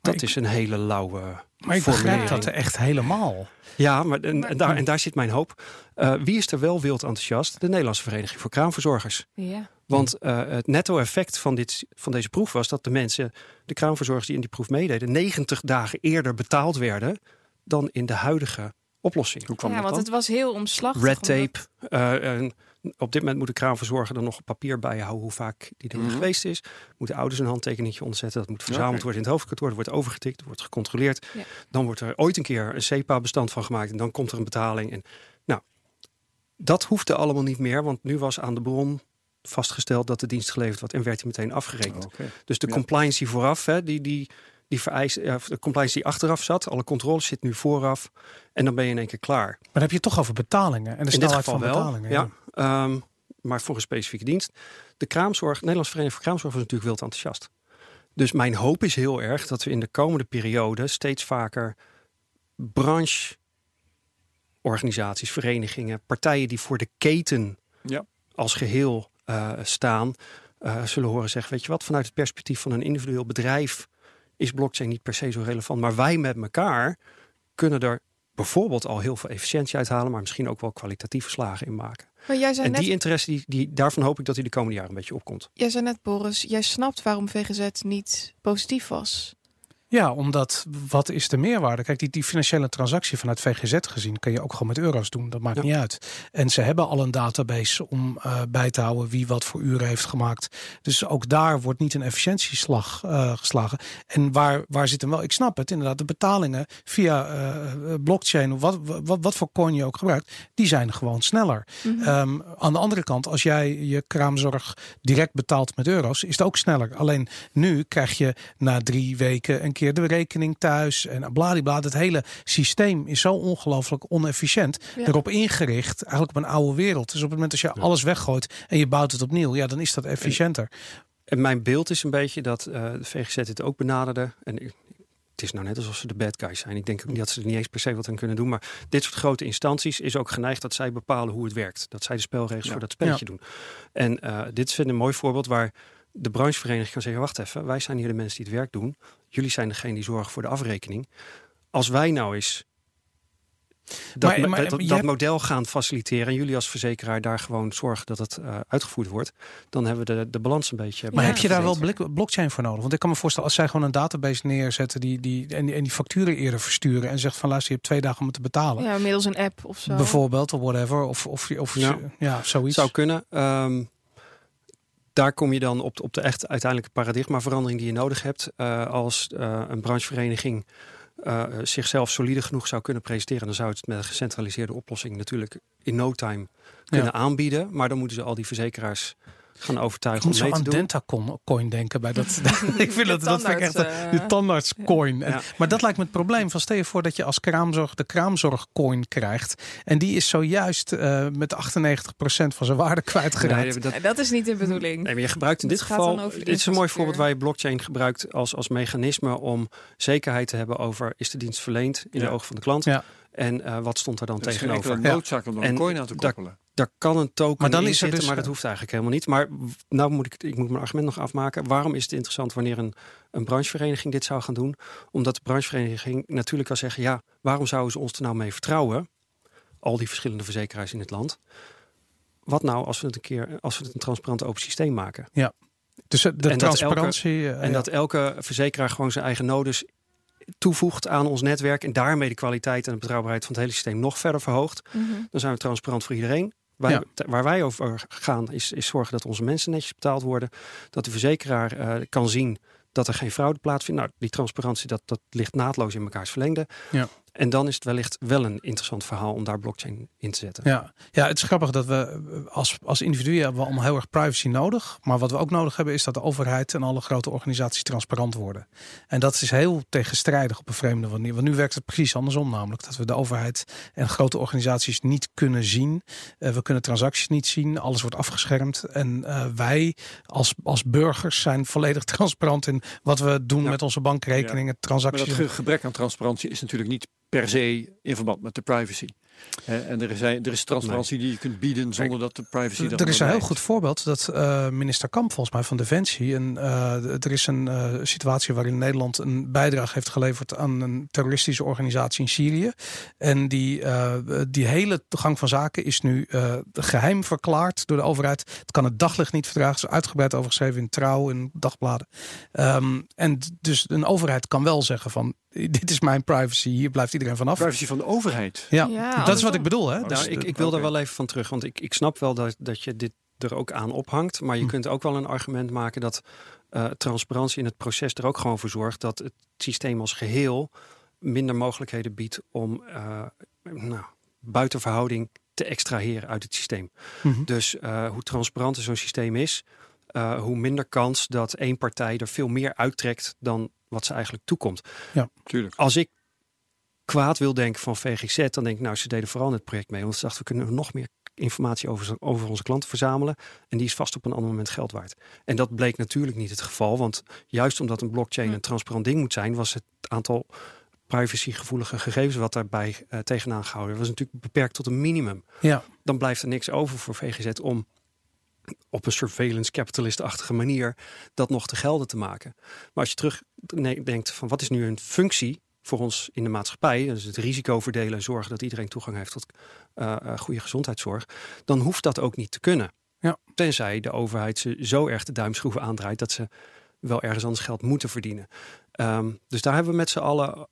Dat ik, is een hele lauwe. Maar ik begrijp dat er echt helemaal. Ja, maar en, en, daar, en daar zit mijn hoop. Uh, wie is er wel wild enthousiast? De Nederlandse Vereniging voor Kraamverzorgers. Ja. Want uh, het netto-effect van, dit, van deze proef was dat de mensen, de kraamverzorgers die in die proef meededen, 90 dagen eerder betaald werden dan in de huidige oplossing. Hoe kwam ja, dat want dan? het was heel omslachtig. Red tape. Uh, uh, op dit moment moet de kraamverzorger er nog papier bijhouden hoe vaak die er mm -hmm. geweest is. Moeten ouders een handtekeningetje onderzetten. Dat moet verzameld okay. worden in het hoofdkantoor. Er wordt overgetikt, wordt gecontroleerd. Ja. Dan wordt er ooit een keer een SEPA-bestand van gemaakt. En dan komt er een betaling. En, nou, dat hoefde allemaal niet meer. Want nu was aan de bron vastgesteld dat de dienst geleverd wordt. En werd hij meteen afgerekend. Okay. Dus de ja. compliance die vooraf, hè, die, die, die vereist, ja, de compliance die achteraf zat. Alle controles zit nu vooraf. En dan ben je in één keer klaar. Maar dan heb je toch over betalingen. En de snelheid van wel, betalingen. Ja. ja. Um, maar voor een specifieke dienst. De kraamzorg, Nederlands Vereniging voor Kraamzorg was natuurlijk wild enthousiast. Dus mijn hoop is heel erg dat we in de komende periode steeds vaker brancheorganisaties, verenigingen, partijen die voor de keten ja. als geheel uh, staan, uh, zullen horen zeggen: Weet je wat, vanuit het perspectief van een individueel bedrijf is blockchain niet per se zo relevant. Maar wij met elkaar kunnen er bijvoorbeeld al heel veel efficiëntie uithalen, maar misschien ook wel kwalitatieve slagen in maken. Maar jij zei en net, die interesse, die, die, daarvan hoop ik dat die de komende jaren een beetje opkomt. Jij zei net, Boris, jij snapt waarom VGZ niet positief was. Ja, omdat wat is de meerwaarde? Kijk, die, die financiële transactie vanuit VGZ gezien kan je ook gewoon met euro's doen. Dat maakt ja. niet uit. En ze hebben al een database om uh, bij te houden wie wat voor uren heeft gemaakt. Dus ook daar wordt niet een efficiëntieslag uh, geslagen. En waar, waar zit hem wel? Ik snap het inderdaad. De betalingen via uh, blockchain of wat, wat, wat voor coin je ook gebruikt, die zijn gewoon sneller. Mm -hmm. um, aan de andere kant, als jij je kraamzorg direct betaalt met euro's, is het ook sneller. Alleen nu krijg je na drie weken een keer de rekening thuis en bladibla. Het hele systeem is zo ongelooflijk onefficiënt. Ja. Erop ingericht, eigenlijk op een oude wereld. Dus op het moment als je ja. alles weggooit en je bouwt het opnieuw, ja, dan is dat efficiënter. En mijn beeld is een beetje dat uh, de VGZ het ook benaderde. En het is nou net alsof ze de bad guys zijn. Ik denk ook niet dat ze er niet eens per se wat aan kunnen doen. Maar dit soort grote instanties is ook geneigd dat zij bepalen hoe het werkt. Dat zij de spelregels ja. voor dat spelletje doen. En uh, dit is een mooi voorbeeld waar de branchevereniging kan zeggen: wacht even, wij zijn hier de mensen die het werk doen. Jullie zijn degene die zorgen voor de afrekening. Als wij nou eens dat, maar, maar, dat, dat, hebt... model gaan faciliteren en jullie als verzekeraar daar gewoon zorgen dat het uh, uitgevoerd wordt, dan hebben we de, de balans een beetje. Maar heb je daar wel blockchain voor nodig? Want ik kan me voorstellen, als zij gewoon een database neerzetten die, die, en, die, en die facturen eerder versturen en zegt van luister, je hebt twee dagen om te betalen. Ja, middels een app of zo. Bijvoorbeeld, of whatever. Of, of, of ja. ja, zoiets. Zou kunnen. Um, daar kom je dan op de, op de echt uiteindelijke paradigmaverandering die je nodig hebt. Uh, als uh, een branchevereniging uh, zichzelf solide genoeg zou kunnen presenteren, dan zou het met een gecentraliseerde oplossing natuurlijk in no time kunnen ja. aanbieden. Maar dan moeten ze al die verzekeraars gaan overtuigen om mee te doen. Ik moet zo aan Dentacoin denken bij dat. [LAUGHS] [LAUGHS] ik vind dat, dat vind ik echt uh, de tandartscoin. Ja. Maar dat lijkt me het probleem van stel je voor dat je als kraamzorg de kraamzorgcoin krijgt en die is zojuist uh, met 98% van zijn waarde kwijtgeraakt. Nee, dat, dat, is niet de bedoeling. Nee, maar je gebruikt in dit geval. Dit is een mooi voorbeeld waar je blockchain gebruikt als, als mechanisme om zekerheid te hebben over is de dienst verleend in ja. de ogen van de klant. Ja. En uh, wat stond er dan er tegenover? Er is noodzaak om een coin aan te koppelen. daar kan een token Maar dan in is zitten, dus- maar dat hoeft eigenlijk helemaal niet. Maar nou moet ik, ik moet mijn argument nog afmaken. Waarom is het interessant wanneer een, een branchevereniging dit zou gaan doen? Omdat de branchevereniging natuurlijk kan zeggen... ja, waarom zouden ze ons er nou mee vertrouwen? Al die verschillende verzekeraars in het land. Wat nou als we het een keer, als we het een transparant open systeem maken? Dus eh, de En dat transparantie. eh, En ja. dat elke verzekeraar gewoon zijn eigen nodes toevoegt aan ons netwerk... en daarmee de kwaliteit en de betrouwbaarheid van het hele systeem nog verder verhoogt. Mhm. Dan zijn we transparant voor iedereen. Wij, Ja. te- Waar wij over gaan is, is zorgen dat onze mensen netjes betaald worden. Dat de verzekeraar eh, kan zien dat er geen fraude plaatsvindt. Nou, die transparantie dat, dat ligt naadloos in mekaars verlengde. Ja. En dan is het wellicht wel een interessant verhaal om daar blockchain in te zetten. Ja. ja, het is grappig dat we als, als individuen hebben we allemaal heel erg privacy nodig. Maar wat we ook nodig hebben is dat de overheid en alle grote organisaties transparant worden. En dat is heel tegenstrijdig op een vreemde manier. Want nu werkt het precies andersom namelijk. Dat we de overheid en grote organisaties niet kunnen zien. Eh, we kunnen transacties niet zien. Alles wordt afgeschermd. En eh, wij als, als burgers zijn volledig [LAUGHS] transparant in wat we doen Ja. met onze bankrekeningen, Maar transacties. dat ge- gebrek aan transparantie is natuurlijk niet per se in verband met de privacy. En er is, er is transparantie die je kunt bieden zonder dat de privacy Er is een heel goed voorbeeld dat eh, minister Kamp volgens mij van Defensie. En, eh, er is een eh, situatie waarin Nederland een bijdrage heeft geleverd aan een terroristische organisatie in Syrië. En die, eh, die hele gang van zaken is nu eh, geheim verklaard door de overheid. Het kan het daglicht niet verdragen. Het is uitgebreid over geschreven in trouw en dagbladen. Ehm, en dus een overheid kan wel zeggen van [LAUGHS] dit is mijn privacy, hier blijft iedereen vanaf. Privacy van de overheid. Ja, Ja, dat is wat ik bedoel. Hè? Nou, Dus, ik, ik wil daar wel even van terug, want ik, ik snap wel dat, dat je dit er ook aan ophangt. Maar je Hm. kunt ook wel een argument maken dat eh, transparantie in het proces er ook gewoon voor zorgt dat het systeem als geheel minder mogelijkheden biedt om eh, nou, buiten verhouding te extraheren uit het systeem. mhm. Dus eh, hoe transparanter zo'n systeem is, eh, hoe minder kans dat één partij er veel meer uittrekt dan wat ze eigenlijk toekomt. Tuurlijk. Als ik kwaad wil denken van VGZ, dan denk ik, nou, ze deden vooral het project mee. Want ze dachten, we kunnen nog meer informatie over, over onze klanten verzamelen. En die is vast op een ander moment geld waard. En dat bleek natuurlijk niet het geval. Want juist omdat een blockchain Hm. een transparant ding moet zijn, was het aantal privacygevoelige gegevens wat daarbij eh, tegenaan gehouden was natuurlijk beperkt tot een minimum. Ja. Dan blijft er niks over voor VGZ om op een surveillance capitalist-achtige manier dat nog te gelden te maken. Maar als je terug denkt van wat is nu een functie voor ons in de maatschappij, dus het risico verdelen en zorgen dat iedereen toegang heeft tot eh, goede gezondheidszorg, dan hoeft dat ook niet te kunnen. Ja. Tenzij de overheid ze zo erg de duimschroeven aandraait dat ze wel ergens anders geld moeten verdienen. Ehm, dus daar hebben we met z'n allen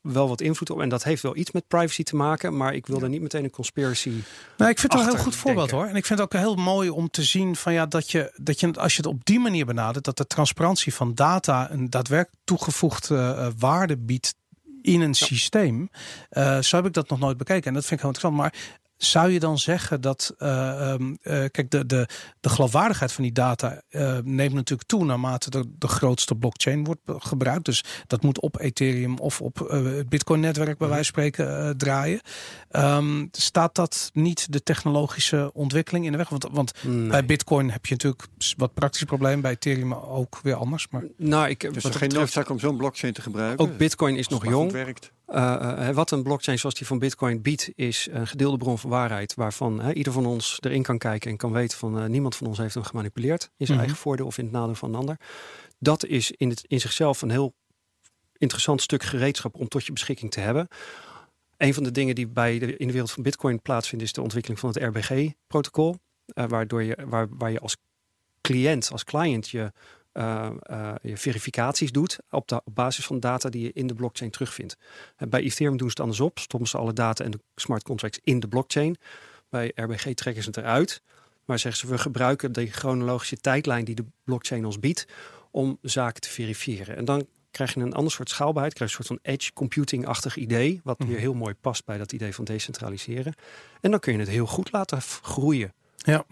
wel wat invloed op. En dat heeft wel iets met privacy te maken, maar ik wil er niet meteen een conspiracy. Nou, ik vind het wel een heel goed voorbeeld denken. hoor. En ik vind het ook heel mooi om te zien van ja, dat je, dat je als je het op die manier benadert, dat de transparantie van data een daadwerkelijk toegevoegde eh, waarde biedt in een systeem. Eh, zo heb ik dat nog nooit bekeken. En dat vind ik heel interessant. Maar zou je dan zeggen dat, eh, ehm, eh, kijk, de, de, de geloofwaardigheid van die data eh, neemt natuurlijk toe naarmate de, de grootste blockchain wordt gebruikt. Dus dat moet op Ethereum of op eh, het Bitcoin-netwerk bij wijze van spreken draaien. Ehm, staat dat niet de technologische ontwikkeling in de weg? Want, want Nee. bij Bitcoin heb je natuurlijk wat praktische problemen, bij Ethereum ook weer anders. Maar nou, ik, Dus er geen noodzaak om zo'n blockchain te gebruiken. ook Bitcoin is Als nog jong. werkt. Eh, eh, wat een blockchain zoals die van Bitcoin biedt, is een gedeelde bron van waarheid. Waarvan ieder van ons erin kan kijken en kan weten van eh, niemand van ons heeft hem gemanipuleerd. In zijn Mhm. eigen voordeel of in het nadeel van een ander. Dat is in, het, in zichzelf een heel interessant stuk gereedschap om tot je beschikking te hebben. Een van de dingen die bij de, in de wereld van Bitcoin plaatsvindt, is de ontwikkeling van het RBG-protocol. waardoor je, waar, waar je als cliënt, als client je, eh, eh, je verificaties doet op, de, op basis van data die je in de blockchain terugvindt. Eh, bij Ethereum doen ze het andersom, stoppen ze alle data en de smart contracts in de blockchain. Bij RBG trekken ze het eruit. Maar zeggen ze, we gebruiken de chronologische tijdlijn die de blockchain ons biedt om zaken te verifiëren. En dan krijg je een ander soort schaalbaarheid, krijg je een soort van edge computing-achtig idee, wat Mhm. weer heel mooi past bij dat idee van decentraliseren. En dan kun je het heel goed laten groeien. Ja.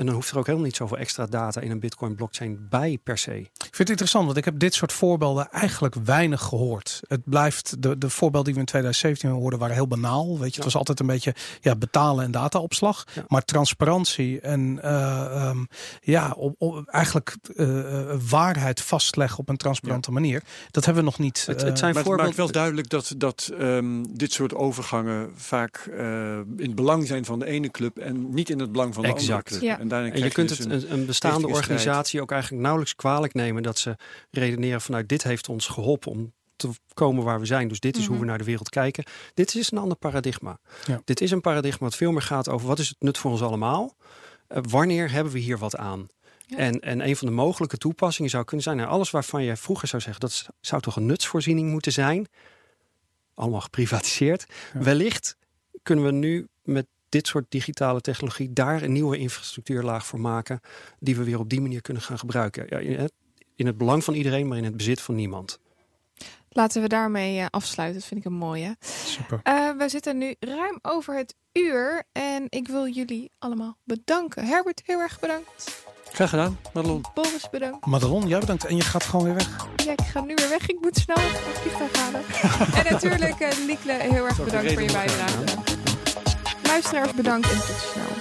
En dan hoeft er ook helemaal niet zoveel extra data in een Bitcoin blockchain bij per se. Ik vind het interessant, want ik heb dit soort voorbeelden eigenlijk weinig gehoord. Het blijft, de, de voorbeelden die we in 2017 hoorden waren heel banaal. Weet je, het was altijd een beetje ja, betalen en dataopslag. Ja. Maar transparantie en eh, ehm, ja, op, op- eigenlijk eh, eh, waarheid vastleggen op een transparante manier. Dat hebben we nog niet. Het, eh, het zijn Maar het maakt wel duidelijk dat, dat ehm, dit soort overgangen vaak eh, in het belang zijn van de ene club en niet in het belang van de Exact. andere club. Ja. En, daarin En je kunt dus het een- bestaande organisatie ook eigenlijk nauwelijks kwalijk nemen dat ze redeneren vanuit dit heeft ons geholpen om te komen waar we zijn. Dus dit is hoe Mhm. we naar de wereld kijken. Dit is een ander paradigma. Ja. Dit is een paradigma wat veel meer gaat over wat is het nut voor ons allemaal? Eh, wanneer hebben we hier wat aan? Ja. En, en een van de mogelijke toepassingen zou kunnen zijn, nou, alles waarvan je vroeger zou zeggen dat zou toch een nutsvoorziening moeten zijn, allemaal geprivatiseerd. Ja. Wellicht kunnen we nu met dit soort digitale technologie daar een nieuwe infrastructuurlaag voor maken, die we weer op die manier kunnen gaan gebruiken. Ja, in, het, in het belang van iedereen, maar in het bezit van niemand. Laten we daarmee eh, afsluiten. Dat vind ik een mooie. super. Eh, we zitten nu ruim over het uur. En ik wil jullie allemaal bedanken. Herbert, heel erg bedankt. Graag gedaan, Madelon. Boris, bedankt. Madelon, jij bedankt. En je gaat gewoon weer weg. Ja, ik ga nu weer weg. Ik moet snel naar het vliegtuig halen. en natuurlijk, uh, Liekle, heel erg bedankt voor je bijdrage. Luisteraars, bedankt en tot snel.